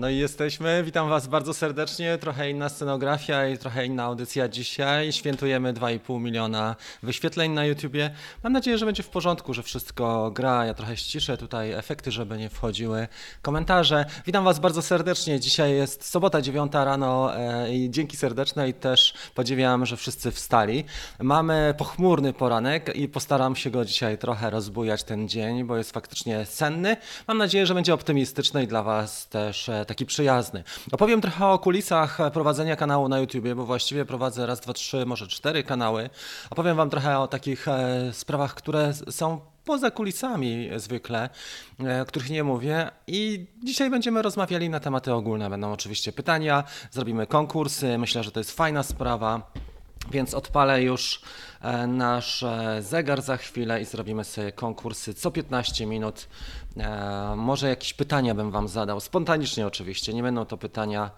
No i jesteśmy. Witam Was bardzo serdecznie. Trochę inna scenografia i trochę inna audycja dzisiaj. Świętujemy 2,5 miliona wyświetleń na YouTubie. Mam nadzieję, że będzie w porządku, że wszystko gra. Ja trochę ściszę tutaj efekty, żeby nie wchodziły komentarze. Witam Was bardzo serdecznie. Dzisiaj jest sobota 9 rano e, i dzięki serdeczne i też podziwiam, że wszyscy wstali. Mamy pochmurny poranek i postaram się go dzisiaj trochę rozbujać ten dzień, bo jest faktycznie senny. Mam nadzieję, że będzie optymistyczny i dla Was też e, taki przyjazny. Opowiem trochę o kulisach prowadzenia kanału na YouTubie, bo właściwie prowadzę raz, dwa, trzy, może cztery kanały. Opowiem Wam trochę o takich e, sprawach, które są poza kulisami zwykle, e, o których nie mówię. I dzisiaj będziemy rozmawiali na tematy ogólne. Będą oczywiście pytania, zrobimy konkursy. Myślę, że to jest fajna sprawa. Więc odpalę już e, nasz zegar za chwilę i zrobimy sobie konkursy co 15 minut. E, może jakieś pytania bym Wam zadał, spontanicznie oczywiście, nie będą to pytania,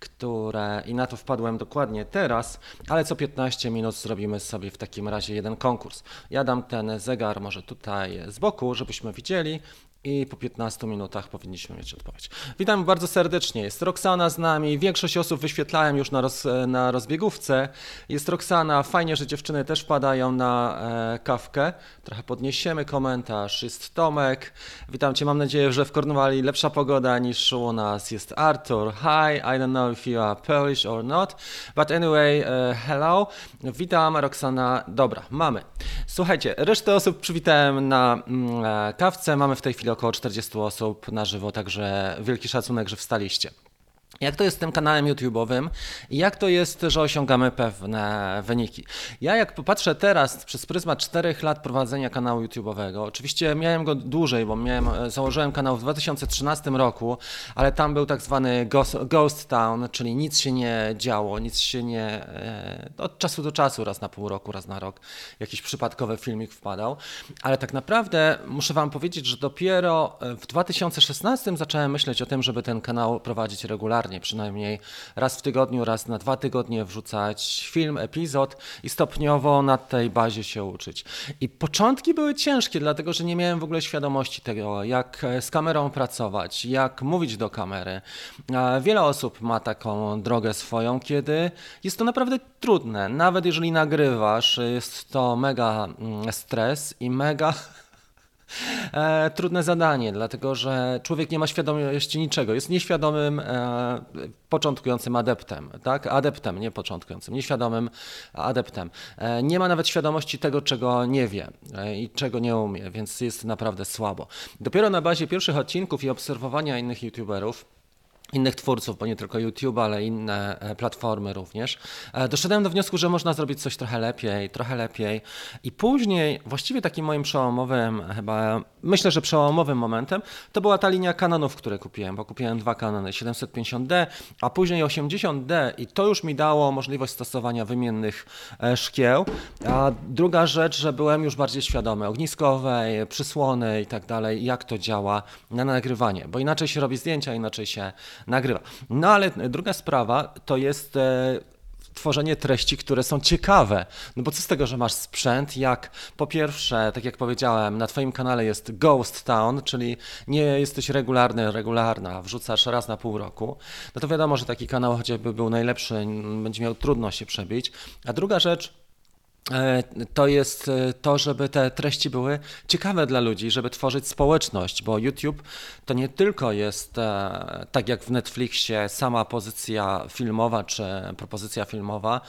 które i na to wpadłem dokładnie teraz, ale co 15 minut zrobimy sobie w takim razie jeden konkurs. Ja dam ten zegar może tutaj z boku, żebyśmy widzieli i po 15 minutach powinniśmy mieć odpowiedź. Witam bardzo serdecznie. Jest Roxana z nami. Większość osób wyświetlałem już na, roz, na rozbiegówce. Jest Roxana. Fajnie, że dziewczyny też wpadają na e, kawkę. Trochę podniesiemy komentarz. Jest Tomek. Witam Cię. Mam nadzieję, że w Kornwali lepsza pogoda niż u nas. Jest Artur. Hi. I don't know if you are Polish or not. But anyway, e, hello. Witam Roxana. Dobra, mamy. Słuchajcie, resztę osób przywitałem na mm, e, kawce. Mamy w tej chwili około 40 osób na żywo, także wielki szacunek, że wstaliście. Jak to jest z tym kanałem YouTube'owym i jak to jest, że osiągamy pewne wyniki? Ja jak popatrzę teraz przez pryzmat 4 lat prowadzenia kanału YouTube'owego, oczywiście miałem go dłużej, bo miałem, założyłem kanał w 2013 roku, ale tam był tak zwany ghost, ghost town, czyli nic się nie działo, nic się nie... E, od czasu do czasu, raz na pół roku, raz na rok, jakiś przypadkowy filmik wpadał, ale tak naprawdę muszę wam powiedzieć, że dopiero w 2016 zacząłem myśleć o tym, żeby ten kanał prowadzić regularnie regularnie, przynajmniej raz w tygodniu, raz na dwa tygodnie wrzucać film, epizod i stopniowo na tej bazie się uczyć. I początki były ciężkie, dlatego że nie miałem w ogóle świadomości tego, jak z kamerą pracować, jak mówić do kamery. Wiele osób ma taką drogę swoją, kiedy jest to naprawdę trudne. Nawet jeżeli nagrywasz, jest to mega mm, stres i mega e, trudne zadanie, dlatego że człowiek nie ma świadomości niczego, jest nieświadomym e, początkującym adeptem, tak? Adeptem, nie początkującym, nieświadomym adeptem. E, nie ma nawet świadomości tego, czego nie wie e, i czego nie umie, więc jest naprawdę słabo. Dopiero na bazie pierwszych odcinków i obserwowania innych youtuberów innych twórców, bo nie tylko YouTube, ale inne e, platformy również. E, doszedłem do wniosku, że można zrobić coś trochę lepiej, trochę lepiej. I później, właściwie takim moim przełomowym, chyba myślę, że przełomowym momentem, to była ta linia kanonów, które kupiłem, bo kupiłem dwa kanony 750D, a później 80D i to już mi dało możliwość stosowania wymiennych e, szkieł. A druga rzecz, że byłem już bardziej świadomy ogniskowej, przysłony i tak dalej, jak to działa na nagrywanie, bo inaczej się robi zdjęcia, inaczej się nagrywa. No ale druga sprawa to jest e, tworzenie treści, które są ciekawe. No bo co z tego, że masz sprzęt, jak po pierwsze, tak jak powiedziałem, na Twoim kanale jest Ghost Town, czyli nie jesteś regularny, regularna, wrzucasz raz na pół roku, no to wiadomo, że taki kanał chociażby był najlepszy, będzie miał trudno się przebić. A druga rzecz, to jest e, to, żeby te treści były ciekawe dla ludzi, żeby tworzyć społeczność, bo YouTube to nie tylko jest e, tak jak w Netflixie sama pozycja filmowa czy propozycja filmowa,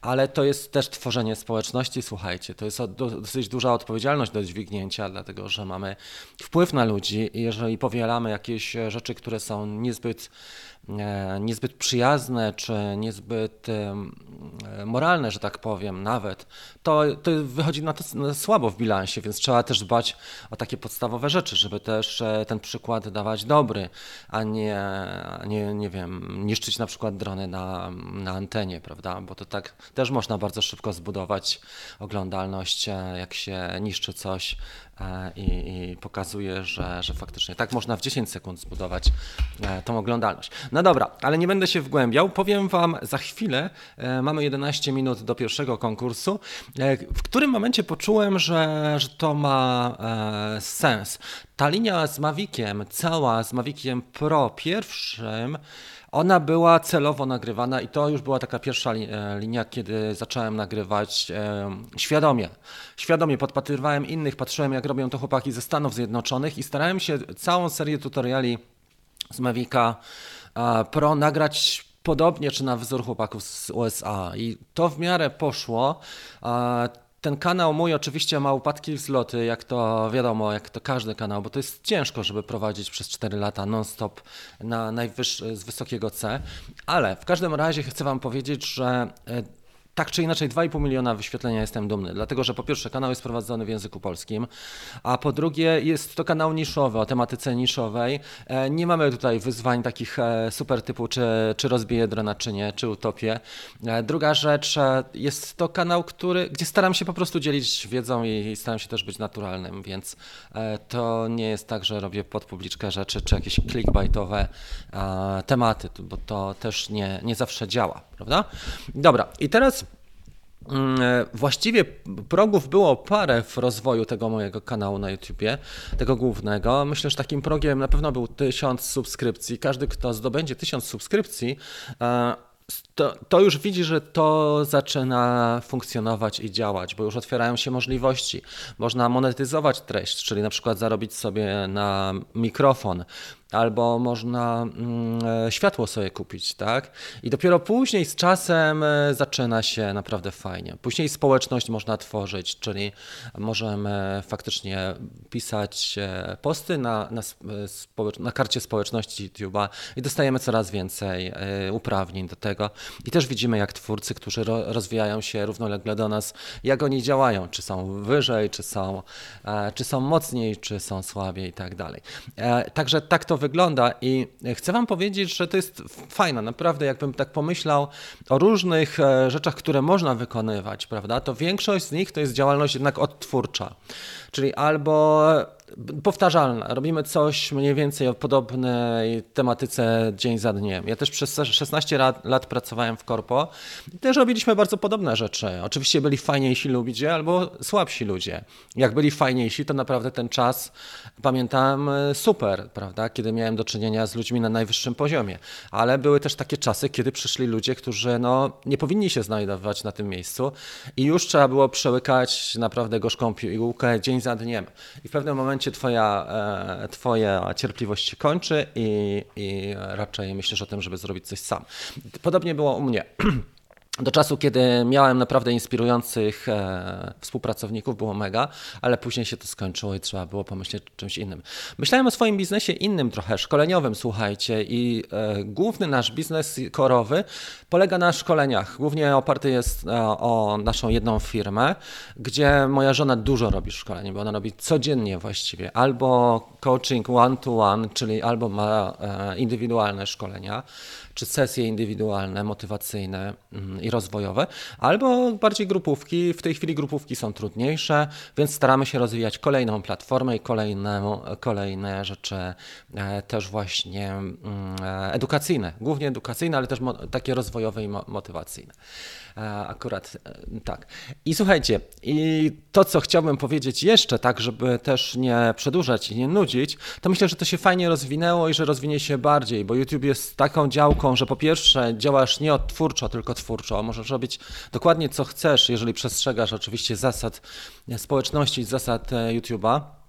ale to jest też tworzenie społeczności. Słuchajcie, to jest dosyć duża odpowiedzialność do dźwignięcia, dlatego że mamy wpływ na ludzi i jeżeli powielamy jakieś rzeczy, które są niezbyt niezbyt przyjazne, czy niezbyt moralne, że tak powiem, nawet, to, to wychodzi na to słabo w bilansie, więc trzeba też dbać o takie podstawowe rzeczy, żeby też e, ten przykład dawać dobry, a nie, nie, nie wiem, niszczyć na przykład drony na, na antenie, prawda? Bo to tak też można bardzo szybko zbudować oglądalność, e, jak się niszczy coś E, i, i pokazuje, że, że faktycznie tak można w 10 sekund zbudować e, tą oglądalność. No dobra, ale nie będę się wgłębiał. Powiem Wam za chwilę, e, mamy 11 minut do pierwszego konkursu E, w którym momencie poczułem, że, że to ma e, sens. Ta linia z Maviciem, cała z Maviciem Pro pierwszym, ona była celowo nagrywana i to już była taka pierwsza e, linia, kiedy zacząłem nagrywać e, świadomie. Świadomie podpatrywałem innych, patrzyłem jak robią to chłopaki ze Stanów Zjednoczonych i starałem się całą serię tutoriali z Mavica Pro nagrać podobnie czy na wzór chłopaków z USA i to w miarę poszło. Ten kanał mój oczywiście ma upadki i wzloty, jak to wiadomo, jak to każdy kanał, bo to jest ciężko, żeby prowadzić przez 4 lata non-stop na najwyższy, z wysokiego C, ale w każdym razie chcę Wam powiedzieć, że e, tak czy inaczej 2,5 miliona wyświetlenia jestem dumny, dlatego że po pierwsze kanał jest prowadzony w języku polskim, a po drugie jest to kanał niszowy o tematyce niszowej. E, nie mamy tutaj wyzwań takich e, super typu czy, czy rozbiję drona czy nie, czy utopię. E, druga rzecz, jest to kanał, który, gdzie staram się po prostu dzielić wiedzą i staram się też być naturalnym, więc to nie jest tak, że robię pod publiczkę rzeczy czy jakieś clickbaitowe tematy, bo to też nie, nie zawsze działa, prawda? Dobra, i teraz Mm, e, właściwie progów było parę w rozwoju tego mojego kanału na YouTubie, tego głównego. Myślę, że takim progiem na pewno był tysiąc subskrypcji. Każdy, kto zdobędzie tysiąc subskrypcji, e, to, to, już widzi, że to zaczyna funkcjonować i działać, bo już otwierają się możliwości. Można monetyzować treść, czyli na przykład zarobić sobie na mikrofon, albo można mm, e, światło sobie kupić, tak? I dopiero później z czasem e, zaczyna się naprawdę fajnie. Później społeczność można tworzyć, czyli możemy faktycznie pisać e, posty na, na, na karcie społeczności YouTube'a i dostajemy coraz więcej uprawnień do tego. I też widzimy, jak twórcy, którzy ro, rozwijają się równolegle do nas, jak oni działają, czy są wyżej, czy są, czy są mocniej, czy są słabiej i tak dalej. Także tak to wygląda i chcę Wam powiedzieć, że to jest fajne, naprawdę jakbym tak pomyślał o różnych e, rzeczach, które można wykonywać, prawda, to większość z nich to jest działalność jednak odtwórcza, czyli albo powtarzalna. Robimy coś mniej więcej o podobnej tematyce dzień za dniem. Ja też przez 16 lat, lat pracowałem w korpo i też robiliśmy bardzo podobne rzeczy. Oczywiście byli fajniejsi ludzie albo słabsi ludzie. Jak byli fajniejsi, to naprawdę ten czas pamiętam super, prawda, kiedy miałem do czynienia z ludźmi na najwyższym poziomie. Ale były też takie czasy, kiedy przyszli ludzie, którzy no, nie powinni się znajdować na tym miejscu i już trzeba było przełykać naprawdę gorzką piłkę dzień za dniem. I w pewnym momencie momencie twoja, e, twoja cierpliwość się kończy i, i raczej myślisz o tym, żeby zrobić coś sam. Podobnie było u mnie. Do czasu, kiedy miałem naprawdę inspirujących e, współpracowników, było mega, ale później się to skończyło i trzeba było pomyśleć o czymś innym. Myślałem o swoim biznesie innym trochę, szkoleniowym, słuchajcie, i e, główny nasz biznes korowy polega na szkoleniach. Głównie oparty jest e, o naszą jedną firmę, gdzie moja żona dużo robi szkoleń, bo ona robi codziennie właściwie albo coaching one-to-one, czyli albo ma e, indywidualne szkolenia, czy sesje indywidualne, motywacyjne mm, i rozwojowe, albo bardziej grupówki. W tej chwili grupówki są trudniejsze, więc staramy się rozwijać kolejną platformę i kolejne, kolejne rzeczy e, też właśnie mm, e, edukacyjne, głównie edukacyjne, ale też takie rozwojowe i motywacyjne. E, akurat tak. I słuchajcie, i to, co chciałbym powiedzieć jeszcze, tak, żeby też nie przedłużać i nie nudzić, to myślę, że to się fajnie rozwinęło i że rozwinie się bardziej, bo YouTube jest taką działką, że po pierwsze działasz nie odtwórczo, tylko twórczo. Możesz robić dokładnie co chcesz, jeżeli przestrzegasz oczywiście zasad społeczności, zasad e, YouTube'a.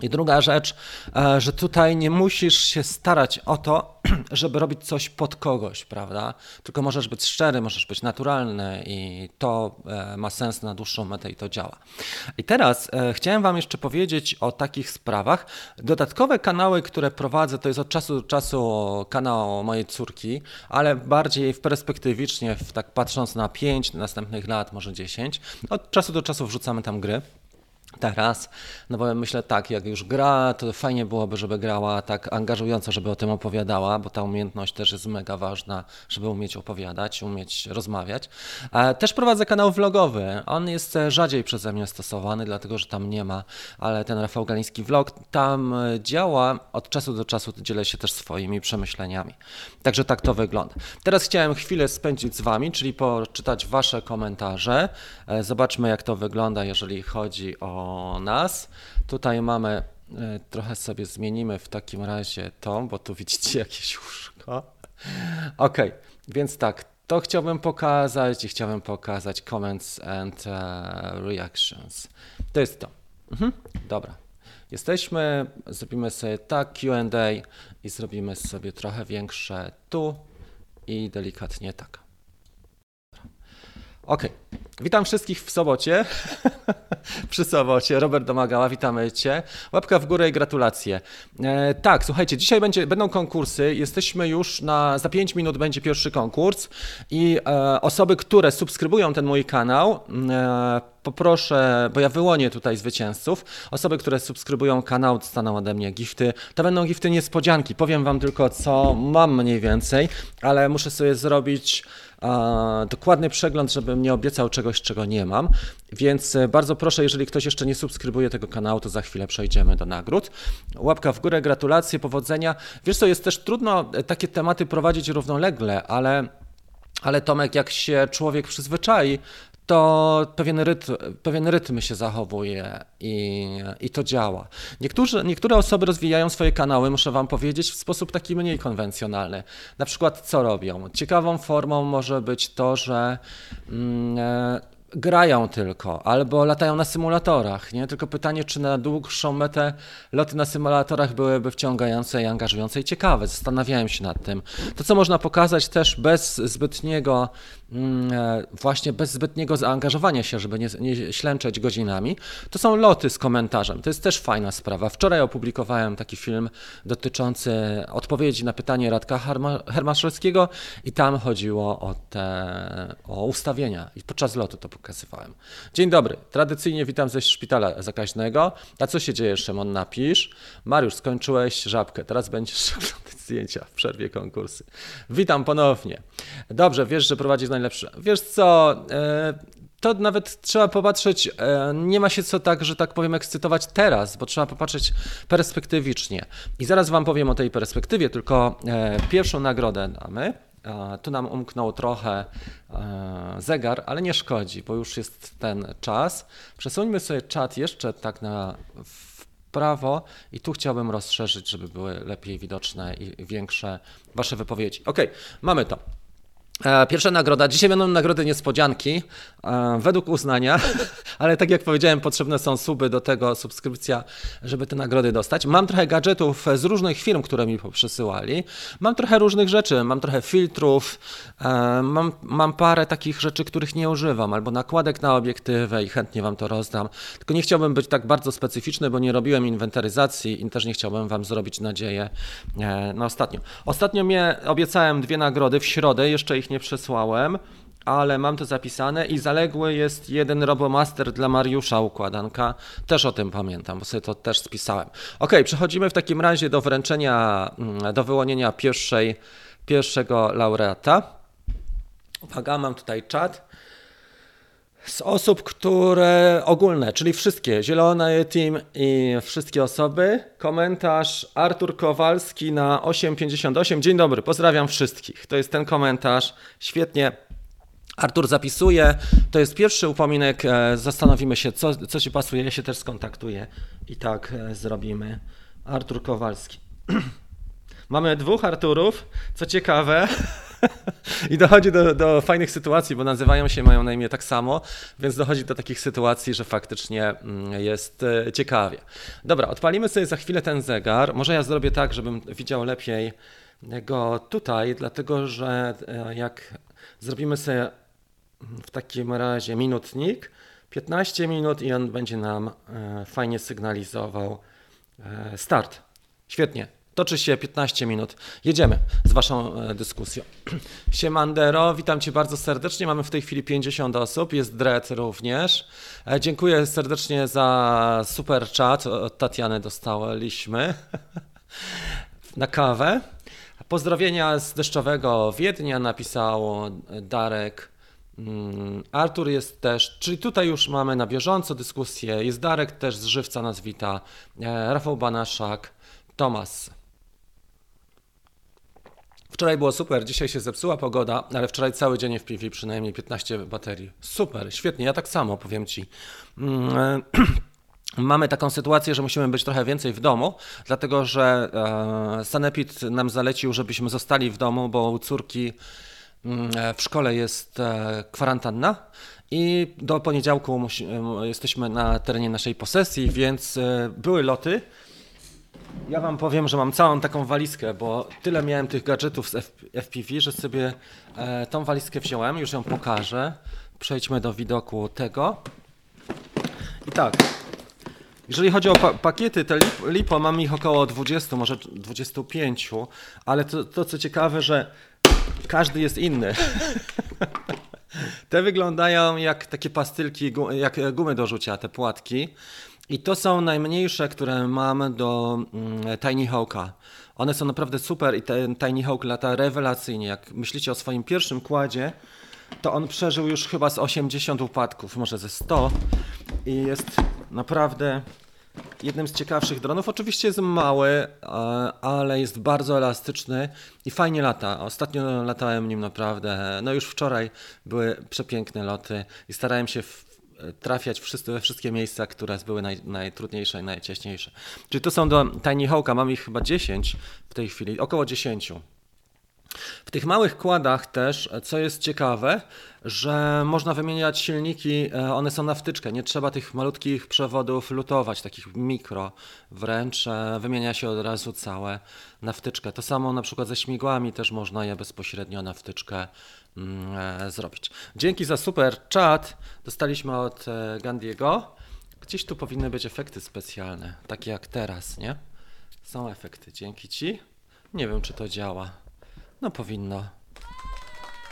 I druga rzecz, e, że tutaj nie musisz się starać o to, żeby robić coś pod kogoś, prawda? Tylko możesz być szczery, możesz być naturalny i to e, ma sens na dłuższą metę i to działa. I teraz e, chciałem Wam jeszcze powiedzieć o takich sprawach. Dodatkowe kanały, które prowadzę, to jest od czasu do czasu kanał mojej córki, ale bardziej w perspektywicznie, w, tak patrząc na 5 następnych lat, może 10. Od czasu do czasu wrzucamy tam gry. Teraz, no bo myślę tak, jak już gra, to fajnie byłoby, żeby grała tak angażująco, żeby o tym opowiadała, bo ta umiejętność też jest mega ważna, żeby umieć opowiadać, umieć rozmawiać. E, też prowadzę kanał vlogowy, on jest rzadziej przeze mnie stosowany, dlatego że tam nie ma, ale ten Rafał Galiński vlog tam działa, od czasu do czasu dzielę się też swoimi przemyśleniami. Także tak to wygląda. Teraz chciałem chwilę spędzić z Wami, czyli poczytać Wasze komentarze. E, zobaczmy jak to wygląda, jeżeli chodzi o nas. Tutaj mamy, e, trochę sobie zmienimy w takim razie to, bo tu widzicie jakieś łóżko. Ok, więc tak, to chciałbym pokazać i chciałbym pokazać comments and uh, reactions. To jest to. Mhm. Dobra. Jesteśmy, zrobimy sobie tak QA i zrobimy sobie trochę większe tu i delikatnie tak. Ok, witam wszystkich w sobocie. Przy sobocie. Robert Domagała, witamy Cię. Łapka w górę i gratulacje. E, tak, słuchajcie, dzisiaj będzie, będą konkursy. Jesteśmy już na, za 5 minut będzie pierwszy konkurs i e, osoby, które subskrybują ten mój kanał, e, poproszę, bo ja wyłonię tutaj zwycięzców. Osoby, które subskrybują kanał, dostaną ode mnie gifty. To będą gifty niespodzianki. Powiem Wam tylko, co mam mniej więcej, ale muszę sobie zrobić dokładny przegląd, żebym nie obiecał czegoś, czego nie mam. Więc e, bardzo proszę, jeżeli ktoś jeszcze nie subskrybuje tego kanału, to za chwilę przejdziemy do nagród. Łapka w górę, gratulacje, powodzenia. Wiesz co, jest też trudno e, takie tematy prowadzić równolegle, ale ale Tomek, jak się człowiek przyzwyczai, to pewien rytm, pewien rytm się zachowuje i, i to działa. Niektórzy, niektóre osoby rozwijają swoje kanały, muszę Wam powiedzieć, w sposób taki mniej konwencjonalny. Na przykład co robią? Ciekawą formą może być to, że mm, e, grają tylko, albo latają na symulatorach, nie? Tylko pytanie, czy na dłuższą metę loty na symulatorach byłyby wciągające i angażujące i ciekawe. Zastanawiałem się nad tym. To, co można pokazać też bez zbytniego właśnie bez zbytniego zaangażowania się, żeby nie, nie ślęczeć godzinami, to są loty z komentarzem. To jest też fajna sprawa. Wczoraj opublikowałem taki film dotyczący odpowiedzi na pytanie Radka Hermaszewskiego i tam chodziło o te o ustawienia i podczas lotu to pokazywałem. Dzień dobry. Tradycyjnie witam ze szpitala zakaźnego. A co się dzieje, Szymon? Napisz. Mariusz, skończyłeś żabkę. Teraz będziesz oglądać zdjęcia w przerwie konkursy. Witam ponownie. Dobrze, wiesz, że prowadzisz najlepsze. Wiesz co, e, to nawet trzeba popatrzeć, e, nie ma się co tak, że tak powiem, ekscytować teraz, bo trzeba popatrzeć perspektywicznie. I zaraz Wam powiem o tej perspektywie, tylko e, pierwszą nagrodę damy. Tu nam umknął trochę zegar, ale nie szkodzi, bo już jest ten czas. Przesuńmy sobie czat jeszcze tak na prawo i tu chciałbym rozszerzyć, żeby były lepiej widoczne i większe Wasze wypowiedzi. Ok, mamy to. E, pierwsza nagroda. Dzisiaj będą nagrody niespodzianki, e, według uznania, ale tak jak powiedziałem, potrzebne są suby do tego, subskrypcja, żeby te nagrody dostać. Mam trochę gadżetów z różnych firm, które mi poprzysyłali. Mam trochę różnych rzeczy, mam trochę filtrów, e, mam, mam parę takich rzeczy, których nie używam, albo nakładek na obiektywę i chętnie Wam to rozdam. Tylko nie chciałbym być tak bardzo specyficzny, bo nie robiłem inwentaryzacji i też nie chciałbym Wam zrobić nadzieję na ostatnio. Ostatnio mnie obiecałem dwie nagrody w środę, jeszcze ich nie przesłałem, ale mam to zapisane i zaległy jest jeden Robomaster dla Mariusza układanka. Też o tym pamiętam, bo sobie to też spisałem. Ok, przechodzimy w takim razie do wręczenia, mm, do wyłonienia pierwszej, pierwszego laureata. Uwaga, mam tutaj czat z osób, które ogólne, czyli wszystkie, Zielone Team i wszystkie osoby. Komentarz Artur Kowalski na 858. Dzień dobry, pozdrawiam wszystkich. To jest ten komentarz. Świetnie. Artur zapisuje. To jest pierwszy upominek. E, zastanowimy się, co, co Ci pasuje. Ja się też skontaktuję i tak e, zrobimy. Artur Kowalski. Mamy dwóch Arturów. Co ciekawe. I dochodzi do, do fajnych sytuacji, bo nazywają się, mają na imię tak samo, więc dochodzi do takich sytuacji, że faktycznie mm, jest e, ciekawie. Dobra, odpalimy sobie za chwilę ten zegar. Może ja zrobię tak, żebym widział lepiej go tutaj, dlatego że e, jak zrobimy sobie w takim razie minutnik, 15 minut i on będzie nam e, fajnie sygnalizował start. Świetnie. Toczy się 15 minut. Jedziemy z Waszą e, dyskusją. Siemandero, witam Cię bardzo serdecznie. Mamy w tej chwili 50 osób, jest Dread również. E, dziękuję serdecznie za super chat. Od Tatiany dostaliśmy na kawę. Pozdrowienia z deszczowego Wiednia napisał Darek. Mm, Artur jest też, czyli tutaj już mamy na bieżąco dyskusję. Jest Darek też z Żywca nas wita, e, Rafał Banaszak, Tomas. Wczoraj było super, dzisiaj się zepsuła pogoda, ale wczoraj cały dzień w PV przynajmniej 15 baterii. Super, świetnie, ja tak samo powiem Ci. Mm, e, mamy taką sytuację, że musimy być trochę więcej w domu, dlatego że e, Sanepid nam zalecił, żebyśmy zostali w domu, bo u córki mm, e, w szkole jest kwarantanna i do poniedziałku jesteśmy na terenie naszej posesji, więc były loty. Ja wam powiem, że mam całą taką walizkę, bo tyle miałem tych gadżetów z FPV, że sobie e, tą walizkę wziąłem, już ją pokażę. Przejdźmy do widoku tego. I tak, jeżeli chodzi o pa pakiety, te LiPo mam ich około 20, może 25, ale to, to co ciekawe, że każdy jest inny. te wyglądają jak takie pastylki, jak gumy do rzucia, te płatki. I to są najmniejsze, które mam do mm, Tiny Hawka. One są naprawdę super i ten Tiny Hawk lata rewelacyjnie. Jak myślicie o swoim pierwszym kładzie, to on przeżył już chyba z 80 upadków, może ze 100 i jest naprawdę jednym z ciekawszych dronów. Oczywiście jest mały, ale jest bardzo elastyczny i fajnie lata. Ostatnio latałem nim naprawdę, no już wczoraj były przepiękne loty i starałem się trafiać wszyscy, we wszystkie miejsca, które były naj, najtrudniejsze i najciaśniejsze. Czyli to są do Tiny Hawka, mam ich chyba 10 w tej chwili, około 10. W tych małych kładach też, co jest ciekawe, że można wymieniać silniki, e, one są na wtyczkę, nie trzeba tych malutkich przewodów lutować, takich mikro, wręcz e, wymienia się od razu całe na wtyczkę. To samo na przykład ze śmigłami też można je bezpośrednio na wtyczkę e, zrobić. Dzięki za super chat dostaliśmy od Gandiego. Gdzieś tu powinny być efekty specjalne, takie jak teraz, nie? Są efekty, dzięki Ci. Nie wiem, czy to działa. No powinno.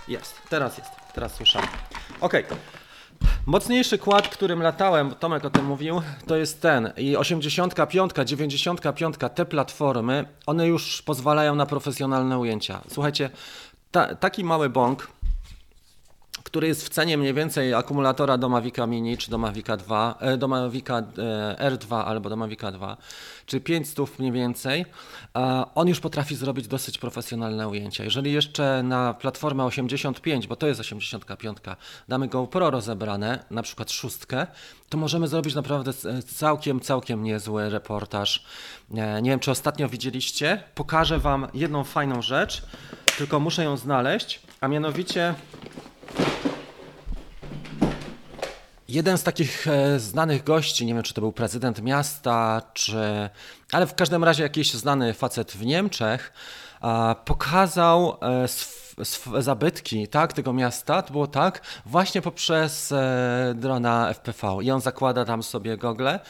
Jest, teraz jest, teraz słyszałem. Ok. Mocniejszy kład, którym latałem, Tomek o tym mówił, to jest ten. I 85, 95, te platformy, one już pozwalają na profesjonalne ujęcia. Słuchajcie, ta, taki mały bąk, który jest w cenie mniej więcej akumulatora do Mavica Mini czy do Mavica 2, e, do Mavica e, R2 albo do Mavica 2, czy 500 mniej więcej, on już potrafi zrobić dosyć profesjonalne ujęcia. Jeżeli jeszcze na platformę 85, bo to jest 85, damy GoPro rozebrane, na przykład szóstkę, to możemy zrobić naprawdę całkiem, całkiem niezły reportaż. E, nie wiem, czy ostatnio widzieliście. Pokażę Wam jedną fajną rzecz, tylko muszę ją znaleźć, a mianowicie Jeden z takich e, znanych gości, nie wiem czy to był prezydent miasta, czy. ale w każdym razie jakiś znany facet w Niemczech, pokazał e, zabytki tak, tego miasta. To było tak, właśnie poprzez e, drona FPV. I on zakłada tam sobie gogle.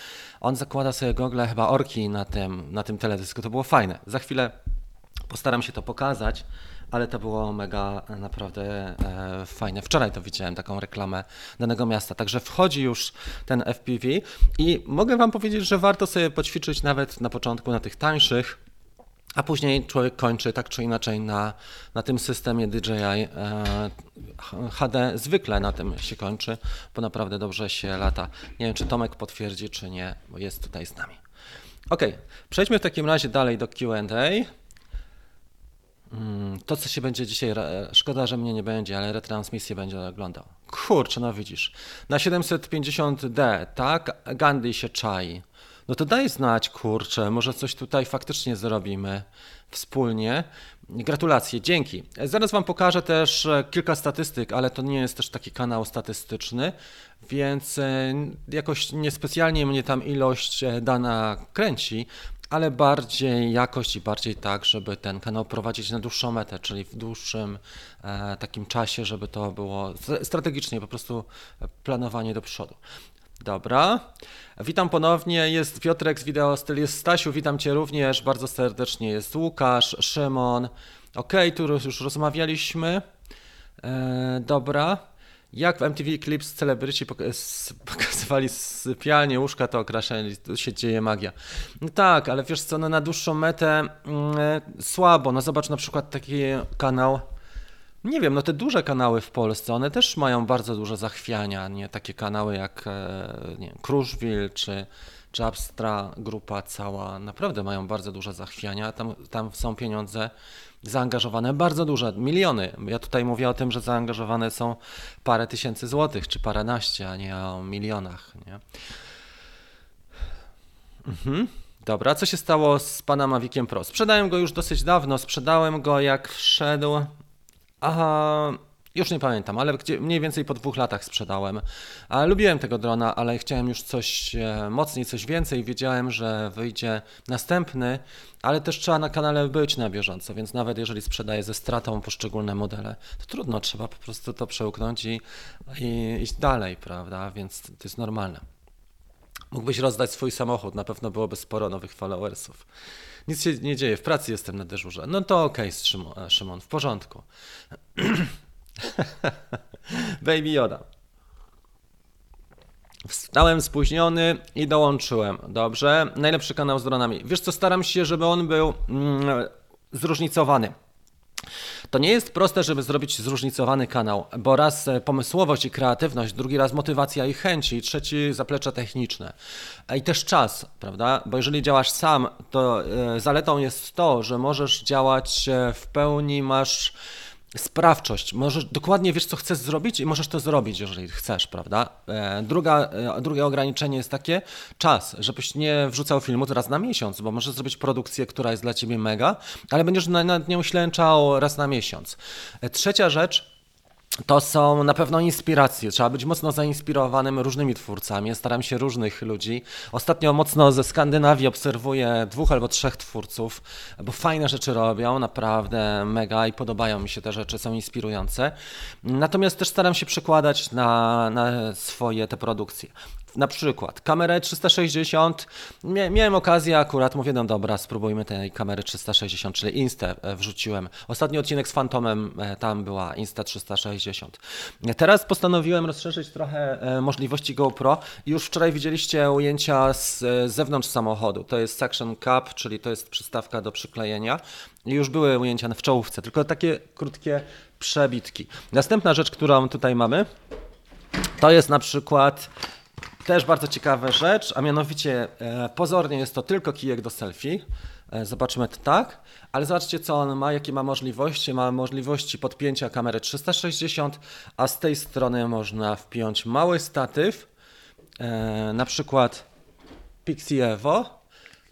On zakłada sobie gogle chyba orki na tym, na tym teledysku. To było fajne. Za chwilę postaram się to pokazać ale to było mega naprawdę e, fajne. Wczoraj to widziałem, taką reklamę danego miasta. Także wchodzi już ten FPV i mogę Wam powiedzieć, że warto sobie poćwiczyć nawet na początku na tych tańszych. A później człowiek kończy tak czy inaczej na, na tym systemie DJI e, HD. Zwykle na tym się kończy, bo naprawdę dobrze się lata. Nie wiem, czy Tomek potwierdzi, czy nie, bo jest tutaj z nami. Ok, przejdźmy w takim razie dalej do QA. Mm, to, co się będzie dzisiaj, szkoda, że mnie nie będzie, ale retransmisję będzie oglądał. Kurczę, no widzisz. Na 750D, tak? Gandhi się czai. No to daj znać, kurczę, może coś tutaj faktycznie zrobimy wspólnie. Gratulacje, dzięki. Zaraz Wam pokażę też e, kilka statystyk, ale to nie jest też taki kanał statystyczny, więc e, jakoś niespecjalnie mnie tam ilość e, dana kręci, ale bardziej jakość i bardziej tak, żeby ten kanał prowadzić na dłuższą metę, czyli w dłuższym e, takim czasie, żeby to było strategicznie po prostu planowanie do przodu. Dobra. Witam ponownie, jest Piotrek z Wideo Styl, jest Stasiu, witam Cię również bardzo serdecznie, jest Łukasz, Szymon. Ok, tu już rozmawialiśmy. E, dobra. Jak w MTV Clips celebryci pokazywali sypialnie, łóżka, to okraszenie, tu się dzieje magia. No tak, ale wiesz co, no na dłuższą metę e, słabo. No zobacz na przykład taki kanał, nie wiem, no te duże kanały w Polsce, one też mają bardzo duże zachwiania, nie? Takie kanały jak, e, nie wiem, Kruszwil czy, czy Abstra grupa cała, naprawdę mają bardzo duże zachwiania, tam, tam są pieniądze zaangażowane bardzo duże, miliony. Ja tutaj mówię o tym, że zaangażowane są parę tysięcy złotych, czy paręnaście, a nie o milionach. Nie? Mhm. Dobra, co się stało z panem Mavikiem Pro? Sprzedałem go już dosyć dawno, sprzedałem go jak wszedł. Aha, już nie pamiętam, ale gdzie, mniej więcej po dwóch latach sprzedałem. A lubiłem tego drona, ale chciałem już coś e, mocniej, coś więcej. Wiedziałem, że wyjdzie następny, ale też trzeba na kanale być na bieżąco, więc nawet jeżeli sprzedaję ze stratą poszczególne modele, to trudno, trzeba po prostu to przełknąć i, i iść dalej, prawda? Więc to jest normalne. Mógłbyś rozdać swój samochód, na pewno byłoby sporo nowych followersów. Nic się nie dzieje, w pracy jestem na dyżurze. No to okej, okay, Szymon, Szymon, w porządku. Baby Yoda. Wstałem spóźniony i dołączyłem. Dobrze. Najlepszy kanał z dronami. Wiesz co, staram się, żeby on był mm, zróżnicowany. To nie jest proste, żeby zrobić zróżnicowany kanał, bo raz e, pomysłowość i kreatywność, drugi raz motywacja i chęci, trzeci zaplecze techniczne. I też czas, prawda? Bo jeżeli działasz sam, to e, zaletą jest to, że możesz działać e, w pełni, masz sprawczość. Możesz, dokładnie wiesz, co chcesz zrobić i możesz to zrobić, jeżeli chcesz, prawda? E, druga, e, drugie ograniczenie jest takie, czas, żebyś nie wrzucał filmu raz na miesiąc, bo możesz zrobić produkcję, która jest dla ciebie mega, ale będziesz nad nią ślęczał raz na miesiąc. E, trzecia rzecz, to są na pewno inspiracje. Trzeba być mocno zainspirowanym różnymi twórcami. Staram się różnych ludzi. Ostatnio mocno ze Skandynawii obserwuję dwóch albo trzech twórców, bo fajne rzeczy robią, naprawdę mega i podobają mi się te rzeczy, są inspirujące. Natomiast też staram się przekładać na, na swoje te produkcje na przykład kamerę 360, miałem okazję akurat, mówię, no dobra, spróbujmy tej kamery 360, czyli Insta e, wrzuciłem. Ostatni odcinek z Phantomem, e, tam była Insta 360. Teraz postanowiłem rozszerzyć trochę e, możliwości GoPro już wczoraj widzieliście ujęcia z zewnątrz samochodu. To jest suction cup, czyli to jest przystawka do przyklejenia. I już były ujęcia w czołówce, tylko takie krótkie przebitki. Następna rzecz, którą tutaj mamy, to jest na przykład też bardzo ciekawa rzecz, a mianowicie e, pozornie jest to tylko kijek do selfie. E, zobaczymy to tak, ale zobaczcie co on ma, jakie ma możliwości. Ma możliwości podpięcia kamery 360, a z tej strony można wpiąć mały statyw, e, na przykład Pixie Evo,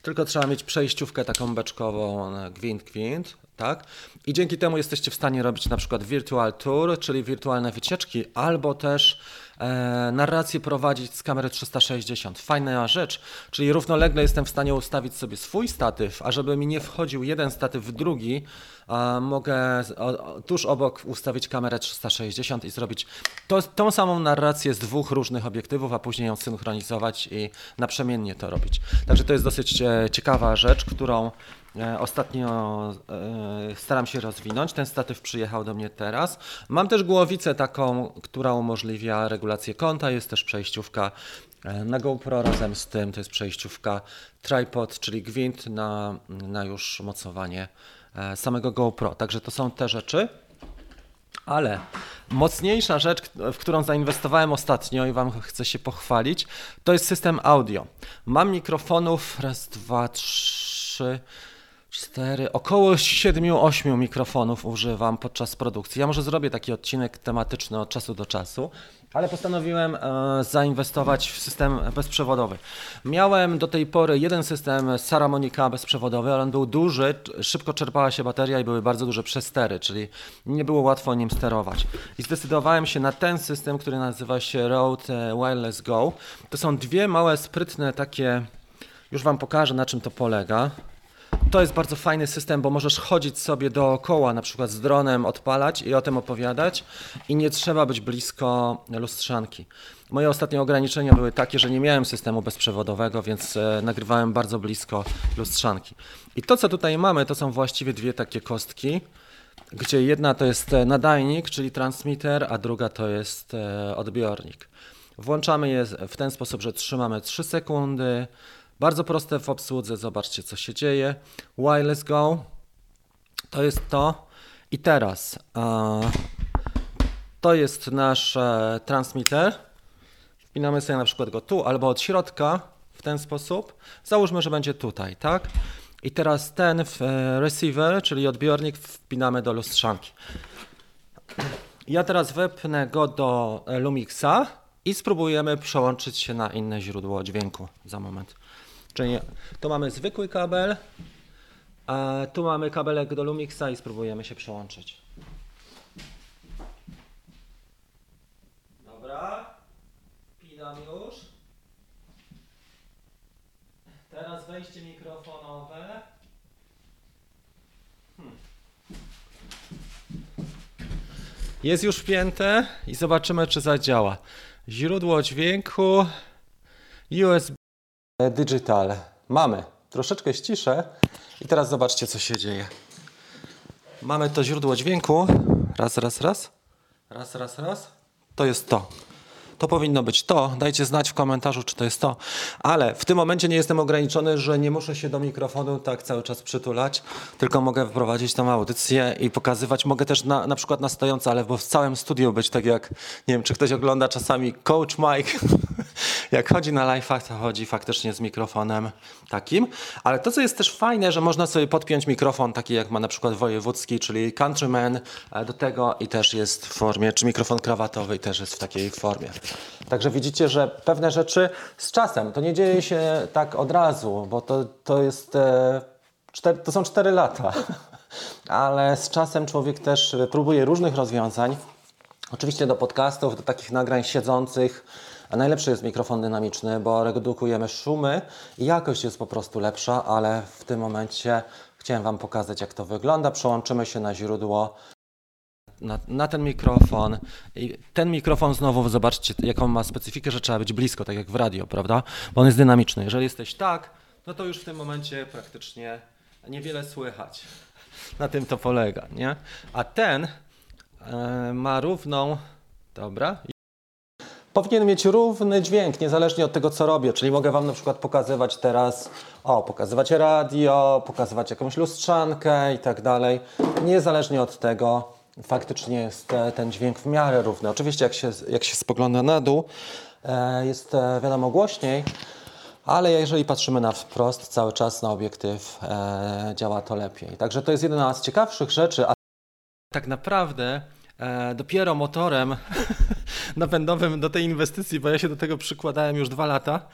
tylko trzeba mieć przejściówkę taką beczkową gwint gwint, tak? I dzięki temu jesteście w stanie robić na przykład virtual tour, czyli wirtualne wycieczki, albo też e, narrację prowadzić z kamery 360. Fajna rzecz, czyli równolegle jestem w stanie ustawić sobie swój statyw, a żeby mi nie wchodził jeden statyw w drugi, mogę tuż obok ustawić kamerę 360 i zrobić to, tą samą narrację z dwóch różnych obiektywów, a później ją synchronizować i naprzemiennie to robić. Także to jest dosyć e, ciekawa rzecz, którą ostatnio e, staram się rozwinąć. Ten statyw przyjechał do mnie teraz. Mam też głowicę taką, która umożliwia regulację kąta. Jest też przejściówka e, na GoPro razem z tym. To jest przejściówka tripod, czyli gwint na, na już mocowanie samego GoPro. Także to są te rzeczy. Ale mocniejsza rzecz, w którą zainwestowałem ostatnio i Wam chcę się pochwalić, to jest system audio. Mam mikrofonów raz, dwa, trzy cztery, około 7-8 mikrofonów używam podczas produkcji. Ja może zrobię taki odcinek tematyczny od czasu do czasu, ale postanowiłem e, zainwestować w system bezprzewodowy. Miałem do tej pory jeden system Saramonica bezprzewodowy, ale on był duży, szybko czerpała się bateria i były bardzo duże przestery, czyli nie było łatwo nim sterować. I zdecydowałem się na ten system, który nazywa się Rode Wireless Go. To są dwie małe, sprytne takie, już Wam pokażę na czym to polega. To jest bardzo fajny system, bo możesz chodzić sobie dookoła, na przykład z dronem, odpalać i o tym opowiadać i nie trzeba być blisko lustrzanki. Moje ostatnie ograniczenia były takie, że nie miałem systemu bezprzewodowego, więc e, nagrywałem bardzo blisko lustrzanki. I to, co tutaj mamy, to są właściwie dwie takie kostki, gdzie jedna to jest e, nadajnik, czyli transmitter, a druga to jest e, odbiornik. Włączamy je w ten sposób, że trzymamy 3 sekundy. Bardzo proste w obsłudze, zobaczcie co się dzieje. Wireless Go to jest to. I teraz to jest nasz transmitter. Wpinamy sobie na przykład go tu albo od środka w ten sposób. Załóżmy, że będzie tutaj, tak? I teraz ten e, receiver, czyli odbiornik, wpinamy do lustrzanki. Ja teraz wepnę go do e, Lumixa i spróbujemy przełączyć się na inne źródło dźwięku za moment. Czyli tu mamy zwykły kabel, a tu mamy kabelek do Lumixa i spróbujemy się przełączyć. Dobra, pinam już. Teraz wejście mikrofonowe. Hmm. Jest już wpięte i zobaczymy, czy zadziała. Źródło dźwięku USB Digital. Mamy. Troszeczkę ściszę i teraz zobaczcie, co się dzieje. Mamy to źródło dźwięku. Raz, raz, raz. Raz, raz, raz. To jest to. To powinno być to. Dajcie znać w komentarzu, czy to jest to. Ale w tym momencie nie jestem ograniczony, że nie muszę się do mikrofonu tak cały czas przytulać, tylko mogę wprowadzić tą audycję i pokazywać. Mogę też na, na przykład na stojąco, ale w całym studiu być tak jak, nie wiem, czy ktoś ogląda czasami Coach Mike. jak chodzi na live'ach, to chodzi faktycznie z mikrofonem takim. Ale to, co jest też fajne, że można sobie podpiąć mikrofon taki, jak ma na przykład wojewódzki, czyli Countryman e, do tego i też jest w formie, czy mikrofon krawatowy też jest w takiej formie. Także widzicie, że pewne rzeczy z czasem, to nie dzieje się tak od razu, bo to, to jest, e, cztery, to są 4 lata, ale z czasem człowiek też próbuje różnych rozwiązań. Oczywiście do podcastów, do takich nagrań siedzących, a najlepszy jest mikrofon dynamiczny, bo redukujemy szumy i jakość jest po prostu lepsza, ale w tym momencie chciałem Wam pokazać, jak to wygląda. Przełączymy się na źródło na, na, ten mikrofon. I ten mikrofon znowu zobaczcie, jaką ma specyfikę, że trzeba być blisko, tak jak w radio, prawda? Bo on jest dynamiczny. Jeżeli jesteś tak, no to już w tym momencie praktycznie niewiele słychać. Na tym to polega, nie? A ten e, ma równą, dobra, powinien mieć równy dźwięk, niezależnie od tego, co robię. Czyli mogę Wam na przykład pokazywać teraz, o, pokazywać radio, pokazywać jakąś lustrzankę i tak dalej. Niezależnie od tego, faktycznie jest e, ten dźwięk w miarę równy. Oczywiście jak się, jak się spogląda na dół, e, jest e, wiadomo głośniej, ale jeżeli patrzymy na wprost, cały czas na obiektyw działa to lepiej. Także to jest jedna z ciekawszych rzeczy. A tak naprawdę dopiero motorem napędowym do tej inwestycji, bo ja się do tego przykładałem już dwa lata,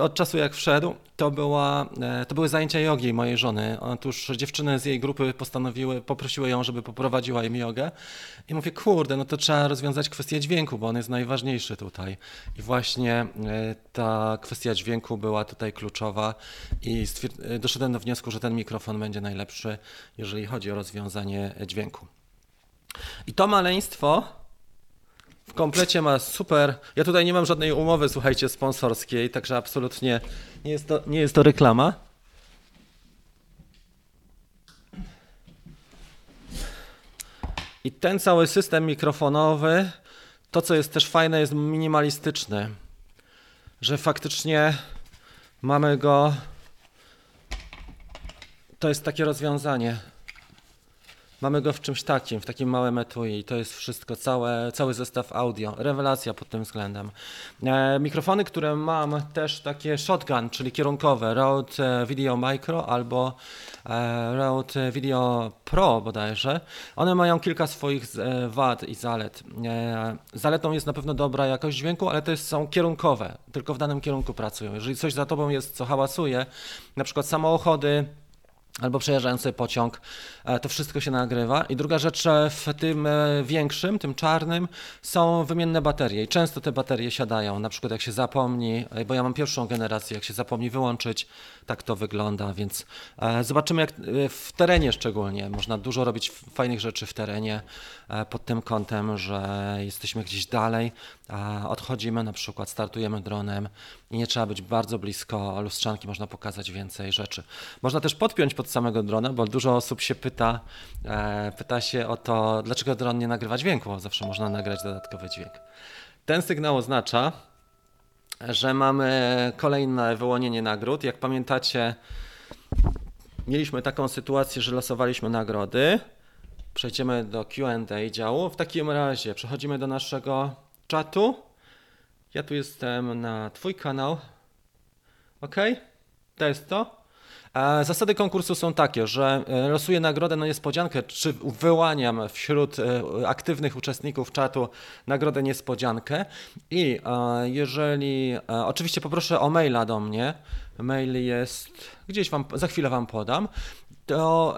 od czasu jak wszedł, to, była, e, to były zajęcia jogi mojej żony. Otóż dziewczyny z jej grupy postanowiły, poprosiły ją, żeby poprowadziła im jogę i mówię, kurde, no to trzeba rozwiązać kwestię dźwięku, bo on jest najważniejszy tutaj. I właśnie e, ta kwestia dźwięku była tutaj kluczowa i doszedłem do wniosku, że ten mikrofon będzie najlepszy, jeżeli chodzi o rozwiązanie dźwięku. I to maleństwo w komplecie ma super. Ja tutaj nie mam żadnej umowy, słuchajcie, sponsorskiej, także absolutnie nie jest to, nie jest to reklama. I ten cały system mikrofonowy, to co jest też fajne, jest minimalistyczny. Że faktycznie mamy go. To jest takie rozwiązanie. Mamy go w czymś takim, w takim małym etui i to jest wszystko, całe, cały zestaw audio. Rewelacja pod tym względem. E, mikrofony, które mam też takie shotgun, czyli kierunkowe, Rode Video Micro albo e, Rode Video Pro bodajże. One mają kilka swoich e, wad i zalet. E, zaletą jest na pewno dobra jakość dźwięku, ale to jest, są kierunkowe, tylko w danym kierunku pracują. Jeżeli coś za tobą jest, co hałasuje, na przykład samochody, albo przejeżdżający pociąg, e, to wszystko się nagrywa. I druga rzecz, e, w tym e, większym, tym czarnym, są wymienne baterie. I często te baterie siadają, na przykład jak się zapomni, bo ja mam pierwszą generację, jak się zapomni wyłączyć, tak to wygląda, więc zobaczymy jak w terenie szczególnie. Można dużo robić fajnych rzeczy w terenie pod tym kątem, że jesteśmy gdzieś dalej, odchodzimy na przykład, startujemy dronem i nie trzeba być bardzo blisko lustrzanki, można pokazać więcej rzeczy. Można też podpiąć pod samego drona, bo dużo osób się pyta, e, pyta się o to, dlaczego dron nie nagrywa dźwięku, zawsze można nagrać dodatkowy dźwięk. Ten sygnał oznacza, że mamy kolejne wyłonienie nagród. Jak pamiętacie, mieliśmy taką sytuację, że losowaliśmy nagrody. Przejdziemy do QA działu. W takim razie przechodzimy do naszego czatu. Ja tu jestem na Twój kanał. OK? To jest to. Zasady konkursu są takie, że e, losuję nagrodę na niespodziankę, czy wyłaniam wśród e, aktywnych uczestników czatu nagrodę niespodziankę i e, jeżeli, oczywiście poproszę o maila do mnie, mail jest, gdzieś wam, za chwilę wam podam, to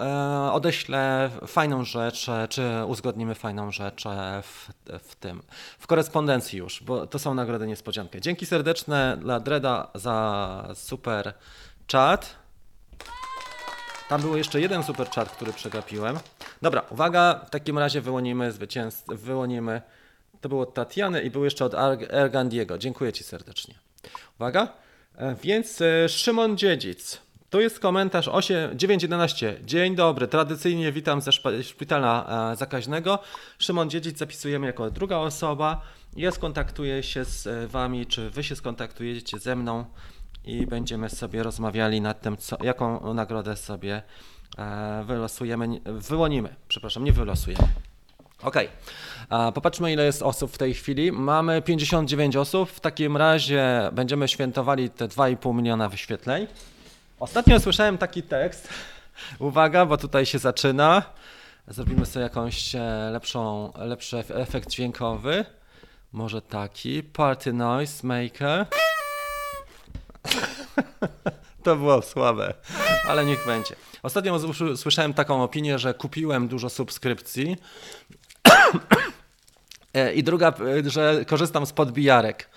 odeślę fajną rzecz, czy uzgodnimy fajną rzecz w, w tym, w korespondencji już, bo to są nagrody niespodziankę. Dzięki serdeczne dla Dreda za super czat. Tam był jeszcze jeden super chat, który przegapiłem. Dobra, uwaga, w takim razie wyłonimy zwycięzcę, wyłonimy. To było od Tatiany i był jeszcze od Ergandiego. Dziękuję Ci serdecznie. Uwaga, e, więc e, Szymon Dziedzic. Tu jest komentarz 911. Dzień dobry, tradycyjnie witam ze szpitala e, zakaźnego. Szymon Dziedzic zapisujemy jako druga osoba. Ja skontaktuję się z Wami, czy Wy się skontaktujecie ze mną i będziemy sobie rozmawiali nad tym, co, jaką nagrodę sobie e, wylosujemy, wyłonimy, przepraszam, nie wylosujemy. Ok, popatrzmy ile jest osób w tej chwili. Mamy 59 osób, w takim razie będziemy świętowali te 2,5 miliona wyświetleń. Ostatnio słyszałem taki tekst, uwaga, bo tutaj się zaczyna. Zrobimy sobie jakąś e, lepszą, lepszy efekt dźwiękowy. Może taki, Party Noise Maker. To było słabe, ale niech będzie. Ostatnio słyszałem taką opinię, że kupiłem dużo subskrypcji. E, I druga, e, że korzystam z podbijarek.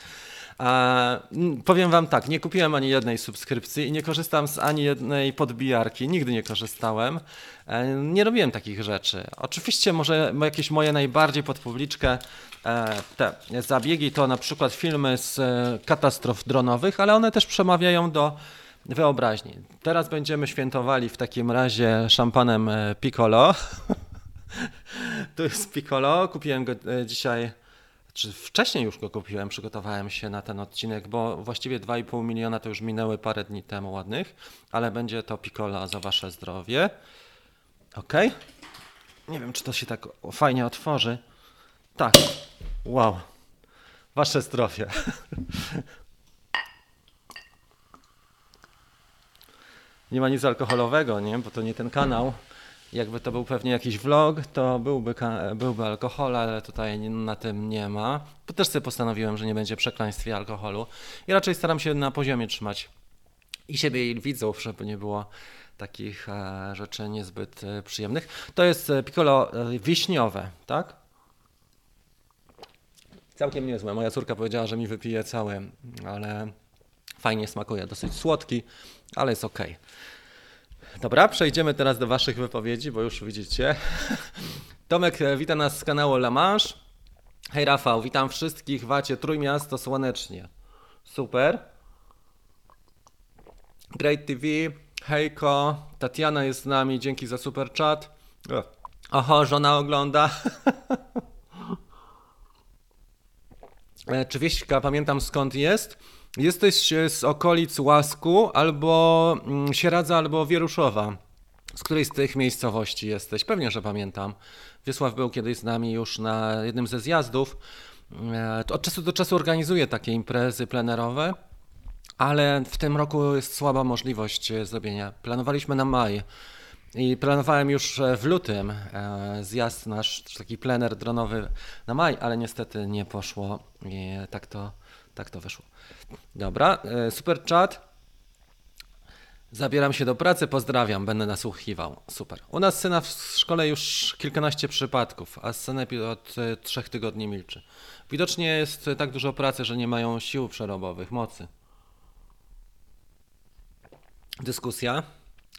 A, powiem Wam tak, nie kupiłem ani jednej subskrypcji i nie korzystam z ani jednej podbijarki. Nigdy nie korzystałem. E, nie robiłem takich rzeczy. Oczywiście może jakieś moje najbardziej pod publiczkę E, te zabiegi to na przykład filmy z e, katastrof dronowych, ale one też przemawiają do wyobraźni. Teraz będziemy świętowali w takim razie szampanem Piccolo. tu jest Piccolo, kupiłem go dzisiaj, czy wcześniej już go kupiłem, przygotowałem się na ten odcinek, bo właściwie 2,5 miliona to już minęły parę dni temu ładnych, ale będzie to Piccolo za wasze zdrowie. Ok. Nie wiem, czy to się tak fajnie otworzy. Tak. Wow. Wasze zdrowie. Nie ma nic alkoholowego, nie? Bo to nie ten kanał. Jakby to był pewnie jakiś vlog, to byłby, byłby alkohol, ale tutaj na tym nie ma. Bo też sobie postanowiłem, że nie będzie przekleństwie alkoholu. I raczej staram się na poziomie trzymać i siebie i widzów, żeby nie było takich e, rzeczy niezbyt e, przyjemnych. To jest e, piccolo wiśniowe, tak? Całkiem niezłe. Moja córka powiedziała, że mi wypije cały, ale fajnie smakuje. Dosyć słodki, ale jest ok. Dobra, przejdziemy teraz do Waszych wypowiedzi, bo już widzicie. Tomek e, wita nas z kanału La Manche. Hej Rafał, witam wszystkich Wacie Trójmiasto Słonecznie. Super. Great TV, hejko, Tatiana jest z nami, dzięki za super chat. Oho, żona ogląda. E, czy Wieśka, pamiętam skąd jest. Jesteś z okolic Łasku, albo mm, Sieradza, albo Wieruszowa. Z której z tych miejscowości jesteś? Pewnie, że pamiętam. Wiesław był kiedyś z nami już na jednym ze zjazdów. E, od czasu do czasu organizuje takie imprezy plenerowe, ale w tym roku jest słaba możliwość zrobienia. Planowaliśmy na maj. I planowałem już w lutym e, zjazd nasz, taki plener dronowy na maj, ale niestety nie poszło tak to, tak to wyszło. Dobra, e, super chat. Zabieram się do pracy, pozdrawiam, będę nasłuchiwał. Super. U nas syna w szkole już kilkanaście przypadków, a Senepid od e, trzech tygodni milczy. Widocznie jest tak dużo pracy, że nie mają sił przerobowych, mocy. Dyskusja.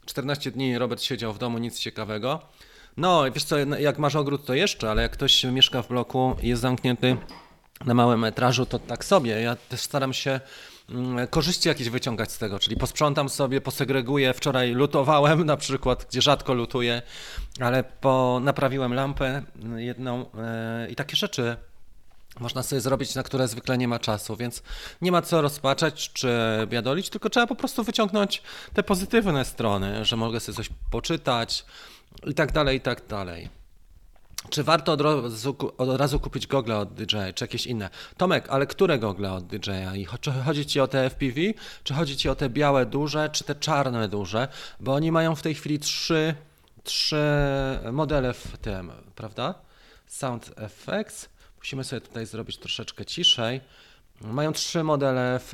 14 dni Robert siedział w domu, nic ciekawego. No, wiesz co, jak masz ogród to jeszcze, ale jak ktoś mieszka w bloku i jest zamknięty na małym metrażu, to tak sobie. Ja też staram się mm, korzyści jakieś wyciągać z tego, czyli posprzątam sobie, posegreguję. Wczoraj lutowałem na przykład, gdzie rzadko lutuję, ale po, naprawiłem lampę jedną yy, i takie rzeczy można sobie zrobić, na które zwykle nie ma czasu, więc nie ma co rozpaczać czy biadolić, tylko trzeba po prostu wyciągnąć te pozytywne strony, że mogę sobie coś poczytać i tak dalej, i tak dalej. Czy warto od razu, od razu kupić gogle od DJI, czy jakieś inne? Tomek, ale które gogle od DJI? Czy chodzi ci o te FPV, czy chodzi ci o te białe duże, czy te czarne duże? Bo oni mają w tej chwili trzy, trzy modele w tym, prawda? Sound Effects. Musimy sobie tutaj zrobić troszeczkę ciszej. Mają trzy modele w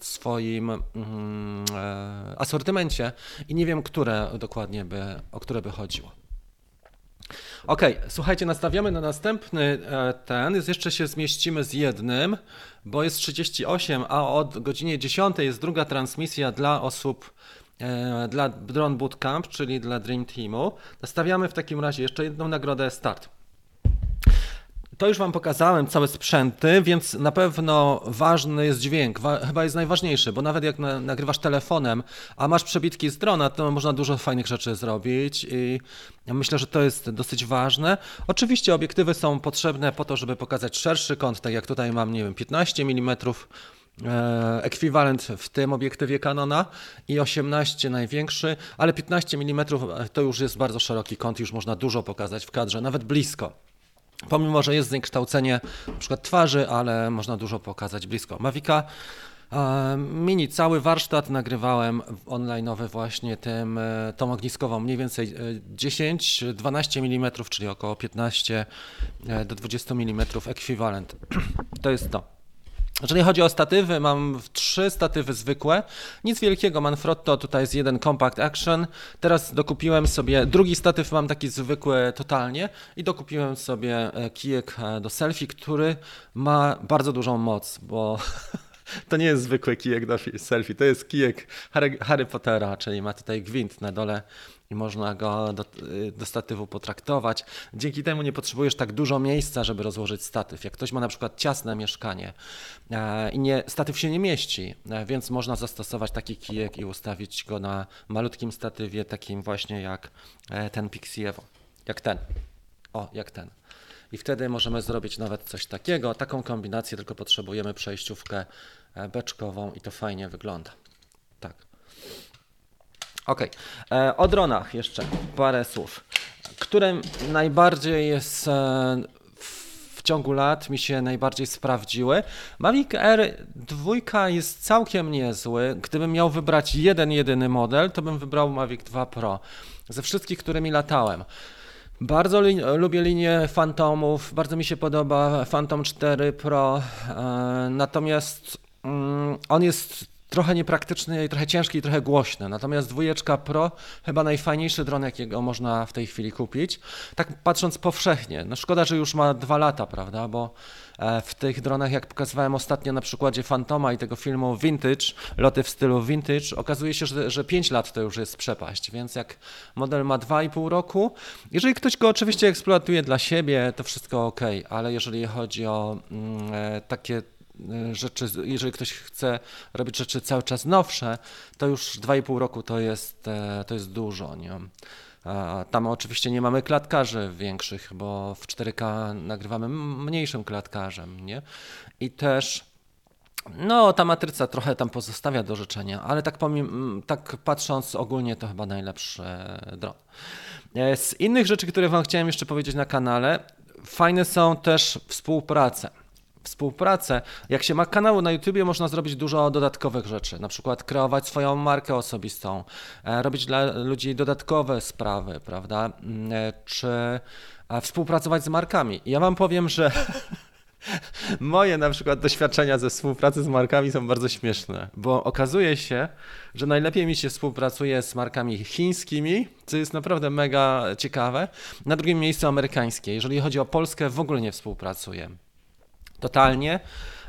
swoim mm, e, asortymencie i nie wiem, które dokładnie by, o które by chodziło. Ok, słuchajcie, nastawiamy na następny e, ten. Jeszcze się zmieścimy z jednym, bo jest 38, a od godzinie 10 jest druga transmisja dla osób, e, dla Drone Bootcamp, czyli dla Dream Teamu. Nastawiamy w takim razie jeszcze jedną nagrodę start to już Wam pokazałem całe sprzęty, więc na pewno ważny jest dźwięk, chyba jest najważniejszy, bo nawet jak na, nagrywasz telefonem, a masz przebitki z drona, to można dużo fajnych rzeczy zrobić i myślę, że to jest dosyć ważne. Oczywiście obiektywy są potrzebne po to, żeby pokazać szerszy kąt, tak jak tutaj mam, nie wiem, 15 mm, ekwiwalent w tym obiektywie Canona i 18 największy, ale 15 mm to już jest bardzo szeroki kąt, już można dużo pokazać w kadrze, nawet blisko. Pomimo, że jest zniekształcenie np. twarzy, ale można dużo pokazać blisko. Mavica e, Mini, cały warsztat nagrywałem online'owy właśnie tym, e, tą ogniskową, mniej więcej 10-12 e, mm, czyli około 15 do 20 mm ekwiwalent. To jest to. Jeżeli chodzi o statywy, mam trzy statywy zwykłe. Nic wielkiego, Manfrotto tutaj jest jeden Compact Action. Teraz dokupiłem sobie, drugi statyw mam taki zwykły totalnie i dokupiłem sobie e, kijek e, do selfie, który ma bardzo dużą moc, bo to nie jest zwykły kijek do selfie, to jest kijek Harry, Harry Pottera, czyli ma tutaj gwint na dole i można go do, do, statywu potraktować. Dzięki temu nie potrzebujesz tak dużo miejsca, żeby rozłożyć statyw. Jak ktoś ma na przykład ciasne mieszkanie e, i nie, statyw się nie mieści, e, więc można zastosować taki kijek i ustawić go na malutkim statywie, takim właśnie jak e, ten Pixievo, jak ten. O, jak ten. I wtedy możemy zrobić nawet coś takiego. Taką kombinację tylko potrzebujemy przejściówkę beczkową i to fajnie wygląda. Tak. Ok. E, o dronach jeszcze parę słów. Które najbardziej jest e, w ciągu lat mi się najbardziej sprawdziły. Mavic Air 2 jest całkiem niezły. Gdybym miał wybrać jeden, jedyny model, to bym wybrał Mavic 2 Pro. Ze wszystkich, którymi latałem. Bardzo li lubię linię Phantomów, bardzo mi się podoba Phantom 4 Pro, e, natomiast on jest trochę niepraktyczny trochę ciężki i trochę głośny. Natomiast dwójeczka Pro chyba najfajniejszy dron, jakiego można w tej chwili kupić. Tak patrząc powszechnie. No szkoda, że już ma dwa lata, prawda, bo e, w tych dronach, jak pokazywałem ostatnio na przykładzie Fantoma i tego filmu Vintage, loty w stylu Vintage, okazuje się, że, że 5 lat to już jest przepaść, więc jak model ma 2,5 roku, jeżeli ktoś go oczywiście eksploatuje dla siebie, to wszystko ok, ale jeżeli chodzi o mm, e, takie rzeczy, jeżeli ktoś chce robić rzeczy cały czas nowsze, to już 2,5 roku to jest, e, to jest dużo. Nie? Tam oczywiście nie mamy klatkarzy większych, bo w 4K nagrywamy mniejszym klatkarzem. Nie? I też no, ta matryca trochę tam pozostawia do życzenia, ale tak, tak patrząc ogólnie to chyba najlepszy dron. E, z innych rzeczy, które Wam chciałem jeszcze powiedzieć na kanale, fajne są też współprace współpracę. Jak się ma kanał na YouTubie, można zrobić dużo dodatkowych rzeczy, na przykład kreować swoją markę osobistą, e, robić dla ludzi dodatkowe sprawy, prawda? Mm, e, czy współpracować z markami. Ja wam powiem, że Moje na przykład doświadczenia ze współpracy z markami są bardzo śmieszne, bo okazuje się, że najlepiej mi się współpracuje z markami chińskimi, co jest naprawdę mega ciekawe. Na drugim miejscu amerykańskie. Jeżeli chodzi o Polskę, w ogóle nie współpracuję. Totalnie.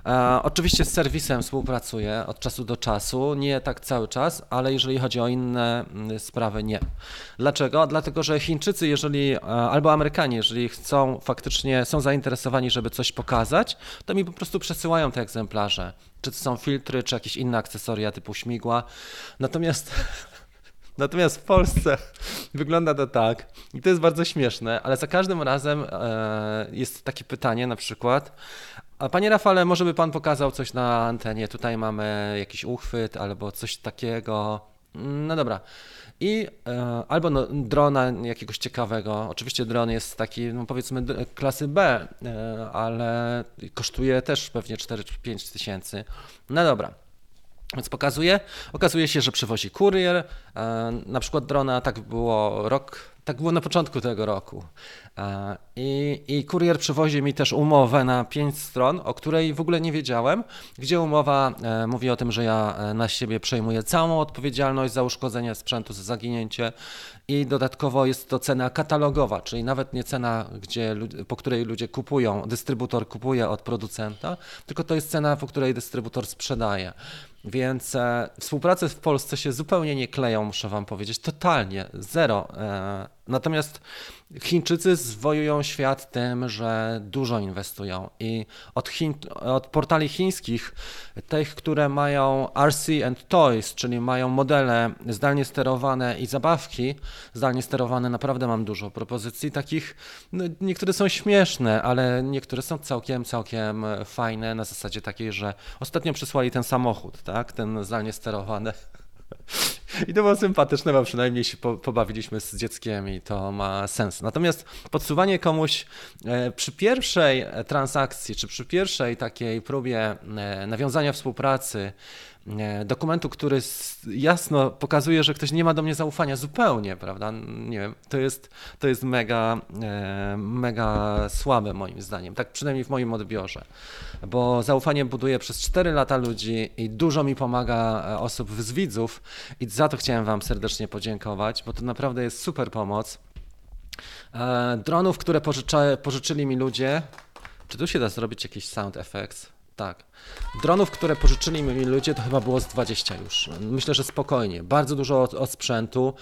E, oczywiście z serwisem współpracuję od czasu do czasu, nie tak cały czas, ale jeżeli chodzi o inne mm, sprawy, nie. Dlaczego? Dlatego, że Chińczycy, jeżeli e, albo Amerykanie, jeżeli chcą faktycznie, są zainteresowani, żeby coś pokazać, to mi po prostu przesyłają te egzemplarze. Czy to są filtry, czy jakieś inne akcesoria typu śmigła. Natomiast Natomiast w Polsce wygląda to tak, i to jest bardzo śmieszne, ale za każdym razem e, jest takie pytanie na przykład, a panie Rafale, może by pan pokazał coś na antenie? Tutaj mamy jakiś uchwyt albo coś takiego. No dobra. I e, albo no, drona jakiegoś ciekawego. Oczywiście dron jest taki, no powiedzmy, klasy B, e, ale kosztuje też pewnie 4 czy 5 tysięcy. No dobra. Więc pokazuje, okazuje się, że przywozi kurier, e, na przykład drona, tak było rok tak było na początku tego roku. I, I kurier przywozi mi też umowę na pięć stron, o której w ogóle nie wiedziałem, gdzie umowa e, mówi o tym, że ja e, na siebie przejmuję całą odpowiedzialność za uszkodzenie sprzętu, za zaginięcie i dodatkowo jest to cena katalogowa, czyli nawet nie cena, gdzie, po której ludzie kupują, dystrybutor kupuje od producenta, tylko to jest cena, po której dystrybutor sprzedaje. Więc e, współprace w Polsce się zupełnie nie kleją, muszę Wam powiedzieć, totalnie, zero. E, natomiast Chińczycy zwojują świat tym, że dużo inwestują i od, Chin, od portali chińskich, tych, które mają RC and Toys, czyli mają modele zdalnie sterowane i zabawki zdalnie sterowane, naprawdę mam dużo propozycji takich. No, niektóre są śmieszne, ale niektóre są całkiem, całkiem fajne na zasadzie takiej, że ostatnio przysłali ten samochód, tak, ten zdalnie sterowany. I to było sympatyczne, bo przynajmniej się pobawiliśmy z dzieckiem i to ma sens. Natomiast podsuwanie komuś e, przy pierwszej transakcji, czy przy pierwszej takiej próbie e, nawiązania współpracy, dokumentu, który jasno pokazuje, że ktoś nie ma do mnie zaufania zupełnie, prawda? Nie wiem, to jest, to jest mega, e, mega słabe moim zdaniem, tak przynajmniej w moim odbiorze, bo zaufanie buduje przez 4 lata ludzi i dużo mi pomaga e, osób z widzów i za to chciałem Wam serdecznie podziękować, bo to naprawdę jest super pomoc. E, dronów, które pożyczyli mi ludzie, czy tu się da zrobić jakiś sound effects? Tak. Dronów, które pożyczyli mi ludzie, to chyba było z 20 już. Myślę, że spokojnie. Bardzo dużo od, od sprzętu.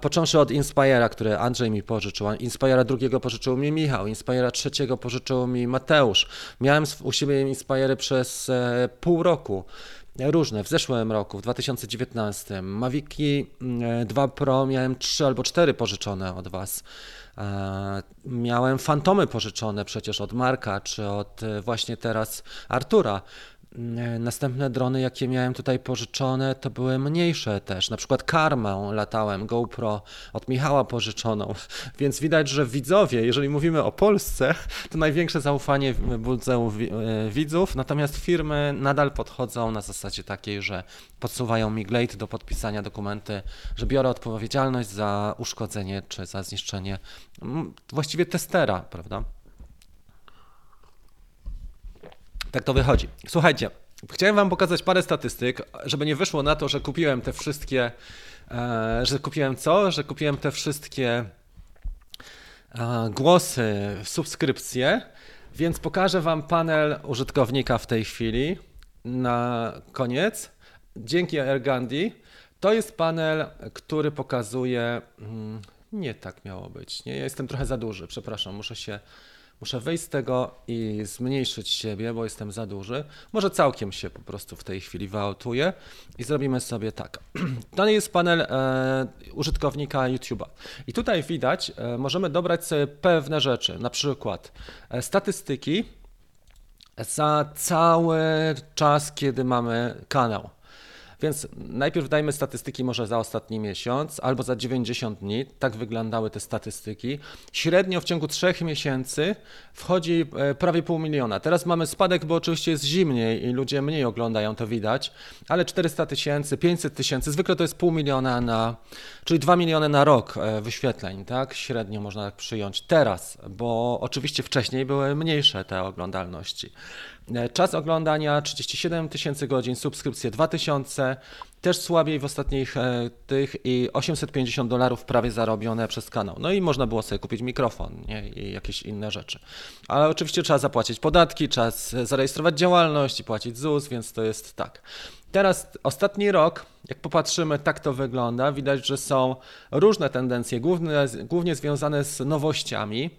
począwszy od Inspira, który Andrzej mi pożyczył. Inspira drugiego pożyczył mi Michał. Inspira trzeciego pożyczył mi Mateusz. Miałem u siebie Inspiry przez e, pół roku różne. W zeszłym roku, w 2019, Maviki 2 mm, Pro miałem 3 albo 4 pożyczone od Was. E, miałem fantomy pożyczone przecież od Marka, czy od e, właśnie teraz Artura. E, następne drony, jakie miałem tutaj pożyczone, to były mniejsze też. Na przykład Karmę latałem, GoPro od Michała pożyczoną. Więc widać, że widzowie, jeżeli mówimy o Polsce, to największe zaufanie budzą e, widzów, natomiast firmy nadal podchodzą na zasadzie takiej, że podsuwają mi glade do podpisania dokumenty, że biorę odpowiedzialność za uszkodzenie czy za zniszczenie właściwie testera, prawda? Tak to wychodzi. Słuchajcie, chciałem Wam pokazać parę statystyk, żeby nie wyszło na to, że kupiłem te wszystkie, e, że kupiłem co? Że kupiłem te wszystkie e, głosy, subskrypcje, więc pokażę Wam panel użytkownika w tej chwili na koniec. Dzięki AirGandhi. To jest panel, który pokazuje. Hmm, nie tak miało być. Nie, ja jestem trochę za duży, przepraszam, muszę się Muszę wyjść z tego i zmniejszyć siebie, bo jestem za duży. Może całkiem się po prostu w tej chwili wyautuję i zrobimy sobie tak. To jest panel e, użytkownika YouTube'a. I tutaj widać, e, możemy dobrać sobie pewne rzeczy, na przykład e, statystyki za cały czas, kiedy mamy kanał. Więc najpierw dajmy statystyki może za ostatni miesiąc albo za 90 dni. Tak wyglądały te statystyki. Średnio w ciągu trzech miesięcy wchodzi e, prawie pół miliona. Teraz mamy spadek, bo oczywiście jest zimniej i ludzie mniej oglądają, to widać, ale 400 tysięcy, 500 tysięcy, zwykle to jest pół miliona na, czyli 2 miliony na rok e, wyświetleń, tak? Średnio można tak przyjąć teraz, bo oczywiście wcześniej były mniejsze te oglądalności. E, czas oglądania 37 tysięcy godzin, subskrypcje 2000, też słabiej w ostatnich e, tych i 850 dolarów prawie zarobione przez kanał. No i można było sobie kupić mikrofon nie? i jakieś inne rzeczy. Ale oczywiście trzeba zapłacić podatki, trzeba zarejestrować działalność i płacić ZUS, więc to jest tak. Teraz ostatni rok, jak popatrzymy, tak to wygląda. Widać, że są różne tendencje, głównie, głównie związane z nowościami.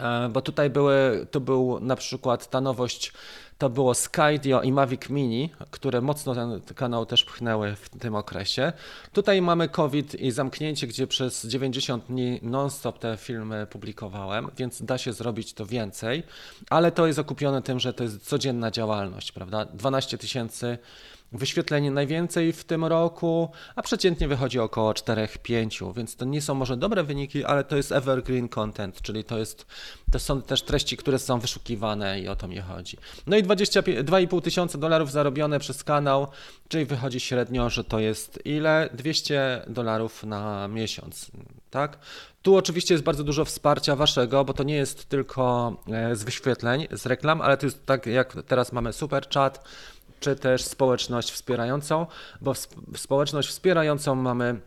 E, bo tutaj były, to był na przykład ta nowość, to było Skydio i Mavic Mini, które mocno ten kanał też pchnęły w tym okresie. Tutaj mamy COVID i zamknięcie, gdzie przez 90 dni non-stop te filmy publikowałem, więc da się zrobić to więcej, ale to jest okupione tym, że to jest codzienna działalność, prawda? 12 tysięcy wyświetleń najwięcej w tym roku, a przeciętnie wychodzi około 4-5, więc to nie są może dobre wyniki, ale to jest evergreen content, czyli to, jest, to są też treści, które są wyszukiwane i o to mi chodzi. No i 2,5 tysiąca dolarów zarobione przez kanał, czyli wychodzi średnio, że to jest ile? 200 dolarów na miesiąc, tak? Tu oczywiście jest bardzo dużo wsparcia waszego, bo to nie jest tylko e, z wyświetleń, z reklam, ale to jest tak jak teraz mamy super chat, czy też społeczność wspierającą, bo społeczność wspierającą mamy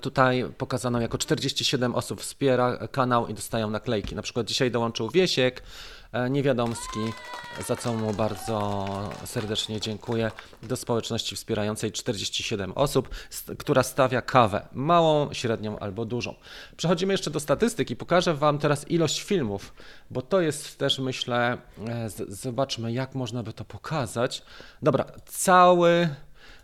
Tutaj pokazano jako 47 osób wspiera kanał i dostają naklejki. Na przykład dzisiaj dołączył Wiesiek, E, Niewiadomski, za co mu bardzo serdecznie dziękuję, do społeczności wspierającej 47 osób, która stawia kawę, małą, średnią albo dużą. Przechodzimy jeszcze do statystyk i pokażę Wam teraz ilość filmów, bo to jest też, myślę, e, zobaczmy jak można by to pokazać. Dobra, cały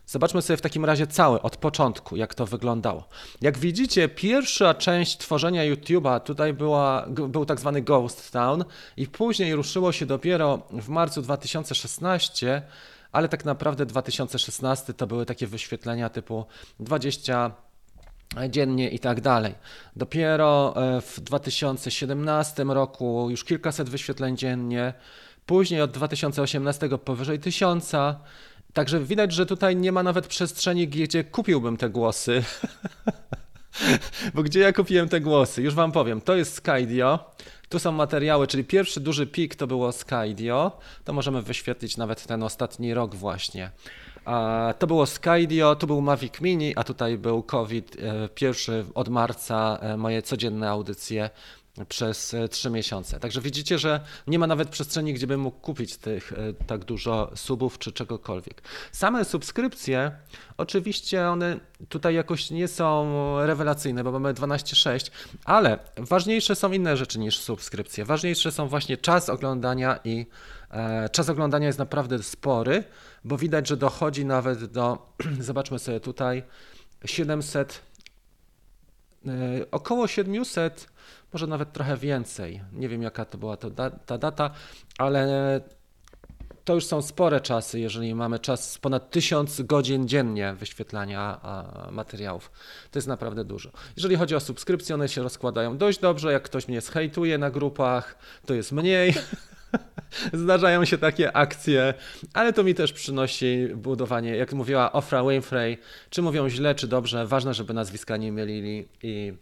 Zobaczmy sobie w takim razie cały, od początku, jak to wyglądało. Jak widzicie, pierwsza część tworzenia YouTube'a tutaj była, był tak zwany Ghost Town i później ruszyło się dopiero w marcu 2016, ale tak naprawdę 2016 to były takie wyświetlenia typu 20 dziennie i tak dalej. Dopiero e, w 2017 roku już kilkaset wyświetleń dziennie, później od 2018 powyżej 1000 Także widać, że tutaj nie ma nawet przestrzeni, gdzie kupiłbym te głosy. Bo gdzie ja kupiłem te głosy? Już wam powiem. To jest Skydio. Tu są materiały, czyli pierwszy duży pik to było Skydio. To możemy wyświetlić nawet ten ostatni rok właśnie. To było Skydio, tu był Mavic Mini, a tutaj był COVID. E, pierwszy od marca e, moje codzienne audycje przez e, trzy miesiące. Także widzicie, że nie ma nawet przestrzeni, gdzie bym mógł kupić tych e, tak dużo subów czy czegokolwiek. Same subskrypcje, oczywiście one tutaj jakoś nie są rewelacyjne, bo mamy 12,6, ale ważniejsze są inne rzeczy niż subskrypcje. Ważniejsze są właśnie czas oglądania i e, czas oglądania jest naprawdę spory, bo widać, że dochodzi nawet do, zobaczmy sobie tutaj, 700, e, około 700 może nawet trochę więcej. Nie wiem, jaka to była ta data, ale to już są spore czasy, jeżeli mamy czas ponad 1000 godzin dziennie wyświetlania materiałów. To jest naprawdę dużo. Jeżeli chodzi o subskrypcje, one się rozkładają dość dobrze. Jak ktoś mnie zhejtuje na grupach, to jest mniej. Zdarzają się takie akcje, ale to mi też przynosi budowanie, jak mówiła Ofra Winfrey, czy mówią źle, czy dobrze, ważne, żeby nazwiska nie mylili i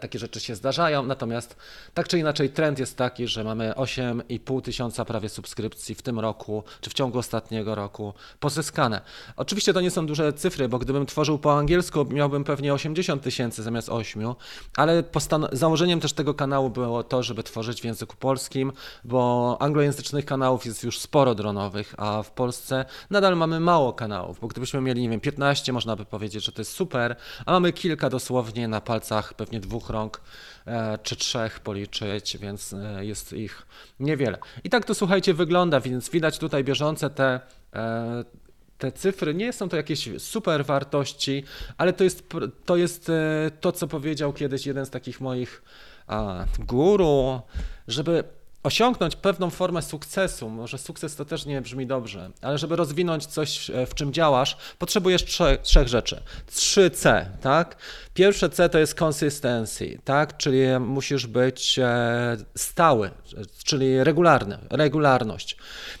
takie rzeczy się zdarzają, natomiast tak czy inaczej trend jest taki, że mamy 8,5 tysiąca prawie subskrypcji w tym roku, czy w ciągu ostatniego roku pozyskane. Oczywiście to nie są duże cyfry, bo gdybym tworzył po angielsku, miałbym pewnie 80 tysięcy zamiast 8, ale założeniem też tego kanału było to, żeby tworzyć w języku polskim, bo anglojęzycznych kanałów jest już sporo dronowych, a w Polsce nadal mamy mało kanałów, bo gdybyśmy mieli, nie wiem, 15, można by powiedzieć, że to jest super, a mamy kilka dosłownie na palcach pewnie dwóch rąk e, czy trzech policzyć, więc e, jest ich niewiele. I tak to słuchajcie wygląda, więc widać tutaj bieżące te e, te cyfry nie są to jakieś super wartości, ale to jest to, jest to co powiedział kiedyś jeden z takich moich a, guru, żeby osiągnąć pewną formę sukcesu, może sukces to też nie brzmi dobrze, ale żeby rozwinąć coś, e, w czym działasz, potrzebujesz trzech, trzech rzeczy. Trzy C, tak? Pierwsze C to jest consistency, tak? Czyli musisz być e, stały, czyli regularny, regularność.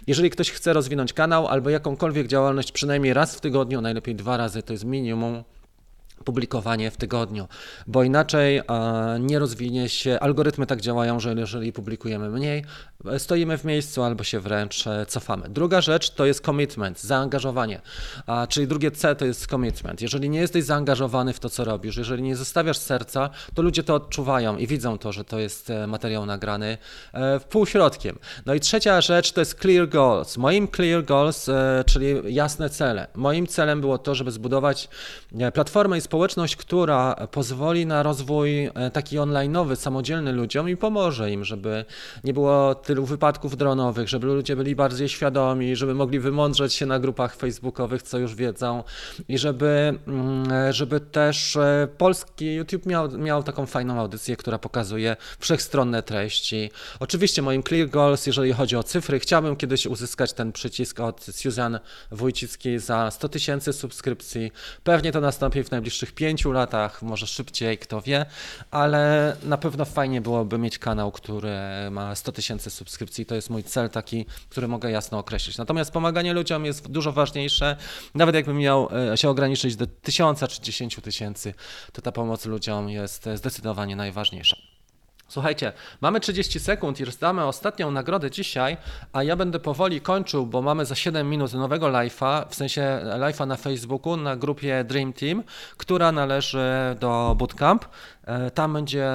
Jeżeli ktoś chce rozwinąć kanał albo jakąkolwiek działalność przynajmniej raz w tygodniu, najlepiej dwa razy, to jest minimum, publikowanie w tygodniu, bo inaczej nie rozwinie się. Algorytmy tak działają, że jeżeli publikujemy mniej, stoimy w miejscu albo się wręcz e, cofamy. Druga rzecz to jest commitment, zaangażowanie, czyli drugie C to jest commitment. Jeżeli nie jesteś zaangażowany w to, co robisz, jeżeli nie zostawiasz serca, to ludzie to odczuwają i widzą to, że to jest e, materiał nagrany e, półśrodkiem. No i trzecia rzecz to jest clear goals. Moim clear goals, czyli jasne cele. Moim celem było to, żeby zbudować platformę i społeczność, która pozwoli na rozwój taki online'owy, samodzielny ludziom i pomoże im, żeby nie było tylu wypadków dronowych, żeby ludzie byli bardziej świadomi, żeby mogli wymądrzeć się na grupach facebookowych, co już wiedzą i żeby, mm, żeby też e, polski YouTube miał, miał taką fajną audycję, która pokazuje wszechstronne treści. Oczywiście moim clear goals, jeżeli chodzi o cyfry, chciałbym kiedyś uzyskać ten przycisk od Susan Wójcickiej za 100 tysięcy subskrypcji. Pewnie to nastąpi w najbliższych pięciu latach, może szybciej, kto wie, ale na pewno fajnie byłoby mieć kanał, który ma 100 tysięcy subskrypcji. To jest mój cel taki, który mogę jasno określić. Natomiast pomaganie ludziom jest dużo ważniejsze. Nawet jakbym miał e, się ograniczyć do tysiąca czy dziesięciu tysięcy, to ta pomoc ludziom jest zdecydowanie najważniejsza. Słuchajcie, mamy 30 sekund i rozdamy ostatnią nagrodę dzisiaj, a ja będę powoli kończył, bo mamy za 7 minut nowego live'a, w sensie live'a na Facebooku, na grupie Dream Team, która należy do Bootcamp. E, tam będzie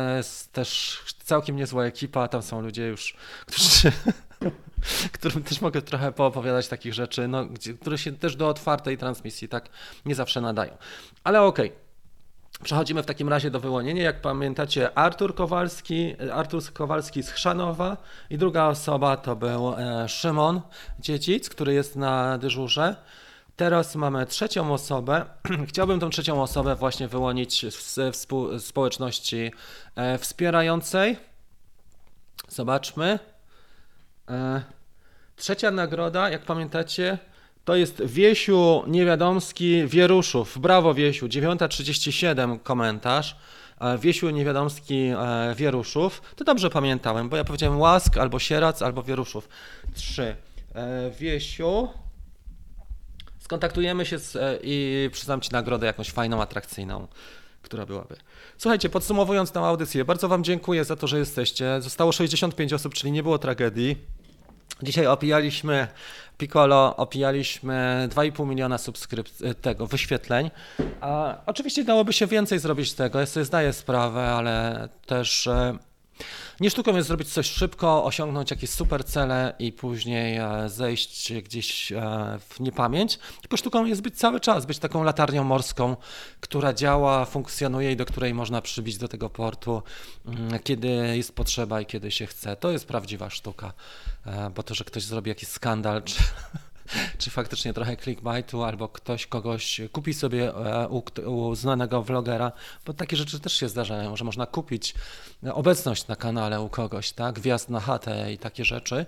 też całkiem niezła ekipa, tam są ludzie już, którzy którym też mogę trochę poopowiadać takich rzeczy, no, które się też do otwartej transmisji tak nie zawsze nadają. Ale okej. Okay. Przechodzimy w takim razie do wyłonienia. Jak pamiętacie, Artur Kowalski, Artur Kowalski z Chrzanowa i druga osoba to był e, Szymon Dziedzic, który jest na dyżurze. Teraz mamy trzecią osobę. Chciałbym tą trzecią osobę właśnie wyłonić z społeczności e, wspierającej. Zobaczmy. E, trzecia nagroda, jak pamiętacie, to jest Wiesiu Niewiadomski Wieruszów. Brawo Wiesiu, 9.37 komentarz. E, Wiesiu Niewiadomski e, Wieruszów. To dobrze pamiętałem, bo ja powiedziałem Łask, albo Sierac, albo Wieruszów. Trzy. E, Wiesiu. Skontaktujemy się z, i przyznam Ci nagrodę jakąś fajną, atrakcyjną, która byłaby. Słuchajcie, podsumowując tę audycję, bardzo Wam dziękuję za to, że jesteście. Zostało 65 osób, czyli nie było tragedii. Dzisiaj opijaliśmy Piccolo, opijaliśmy 2,5 miliona subskrypcji, tego, wyświetleń. A oczywiście dałoby się więcej zrobić z tego, ja sobie zdaję sprawę, ale też e, nie sztuką jest zrobić coś szybko, osiągnąć jakieś super cele i później e, zejść gdzieś e, w niepamięć. Tylko sztuką jest być cały czas, być taką latarnią morską, która działa, funkcjonuje i do której można przybić do tego portu, mm, kiedy jest potrzeba i kiedy się chce. To jest prawdziwa sztuka, e, bo to, że ktoś zrobi jakiś skandal, czy czy faktycznie trochę clickbaitu, albo ktoś kogoś kupi sobie e, u, u znanego vlogera, bo takie rzeczy też się zdarzają, że można kupić obecność na kanale u kogoś, tak, wjazd na chatę i takie rzeczy.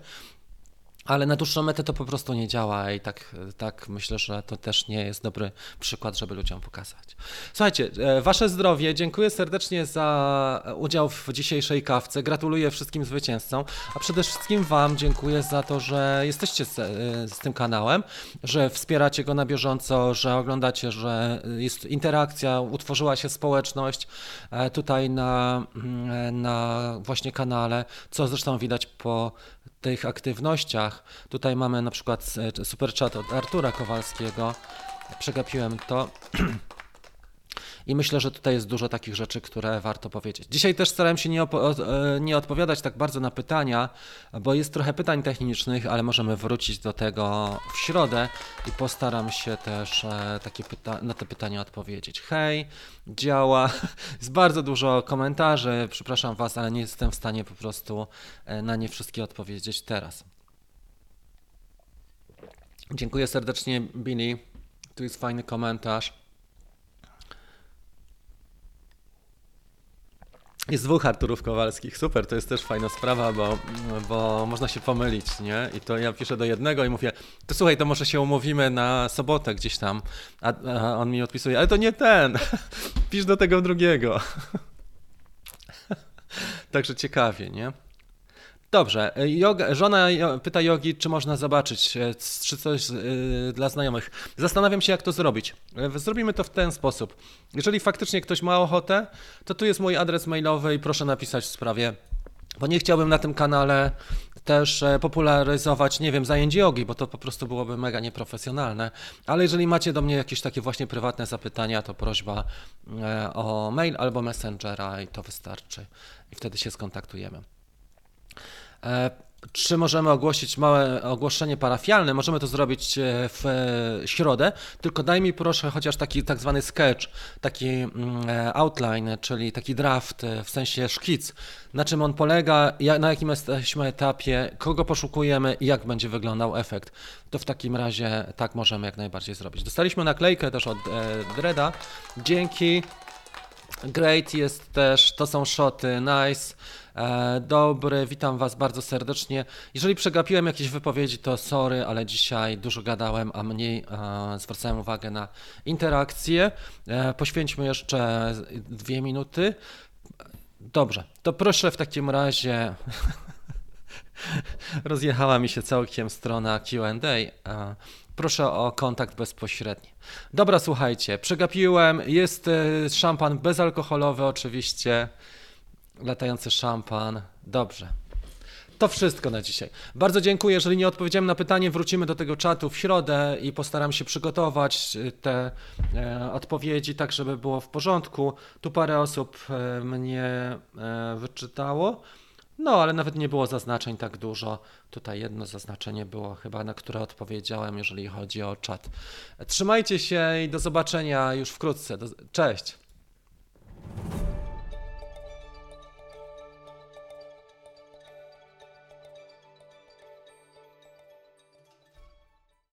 Ale na dłuższą metę to po prostu nie działa i tak, tak myślę, że to też nie jest dobry przykład, żeby ludziom pokazać. Słuchajcie, e, Wasze zdrowie, dziękuję serdecznie za udział w dzisiejszej kawce. Gratuluję wszystkim zwycięzcom, a przede wszystkim Wam dziękuję za to, że jesteście z, e, z tym kanałem, że wspieracie go na bieżąco, że oglądacie, że jest interakcja, utworzyła się społeczność e, tutaj na, mm, na właśnie kanale, co zresztą widać po tych aktywnościach. Tutaj mamy na przykład e, super chat od Artura Kowalskiego. Przegapiłem to. I myślę, że tutaj jest dużo takich rzeczy, które warto powiedzieć. Dzisiaj też starałem się nie, e, nie, odpowiadać tak bardzo na pytania, bo jest trochę pytań technicznych, ale możemy wrócić do tego w środę i postaram się też e, takie na te pytania odpowiedzieć. Hej, działa. Jest bardzo dużo komentarzy. Przepraszam Was, ale nie jestem w stanie po prostu na nie wszystkie odpowiedzieć teraz. Dziękuję serdecznie, Billy. Tu jest fajny komentarz. Jest dwóch Arturów Kowalskich, super, to jest też fajna sprawa, bo, bo można się pomylić, nie? I to ja piszę do jednego i mówię, to słuchaj, to może się umówimy na sobotę gdzieś tam, a, a on mi odpisuje, ale to nie ten, pisz do tego drugiego. Także ciekawie, nie? Dobrze, yoga, żona pyta Jogi, czy można zobaczyć, e, czy coś yy, dla znajomych. Zastanawiam się, jak to zrobić. E, zrobimy to w ten sposób. Jeżeli faktycznie ktoś ma ochotę, to tu jest mój adres mailowy i proszę napisać w sprawie, bo nie chciałbym na tym kanale też popularyzować, nie wiem, zajęć jogi, bo to po prostu byłoby mega nieprofesjonalne. Ale jeżeli macie do mnie jakieś takie właśnie prywatne zapytania, to prośba o mail albo messengera i to wystarczy. I wtedy się skontaktujemy. E, czy możemy ogłosić małe ogłoszenie parafialne? Możemy to zrobić e, w e, środę, tylko daj mi proszę chociaż taki tak zwany sketch, taki mm, outline, czyli taki draft, w sensie szkic, na czym on polega, na jakim jesteśmy etapie, kogo poszukujemy i jak będzie wyglądał efekt. To w takim razie tak możemy jak najbardziej zrobić. Dostaliśmy naklejkę też od Dreda. Dzięki. Great jest też, to są shoty, nice. E, dobry, witam Was bardzo serdecznie. Jeżeli przegapiłem jakieś wypowiedzi, to sorry, ale dzisiaj dużo gadałem, a mniej e, zwracałem uwagę na interakcję. E, poświęćmy jeszcze dwie minuty. Dobrze, to proszę w takim razie. Rozjechała mi się całkiem strona QA. Proszę o kontakt bezpośredni. Dobra, słuchajcie, przegapiłem. Jest szampan bezalkoholowy, oczywiście latający szampan. Dobrze. To wszystko na dzisiaj. Bardzo dziękuję. Jeżeli nie odpowiedziałem na pytanie, wrócimy do tego czatu w środę i postaram się przygotować y, te e, odpowiedzi tak, żeby było w porządku. Tu parę osób e, mnie e, wyczytało. No, ale nawet nie było zaznaczeń tak dużo. Tutaj jedno zaznaczenie było chyba, na które odpowiedziałem, jeżeli chodzi o czat. Trzymajcie się i do zobaczenia już wkrótce. Do... Cześć.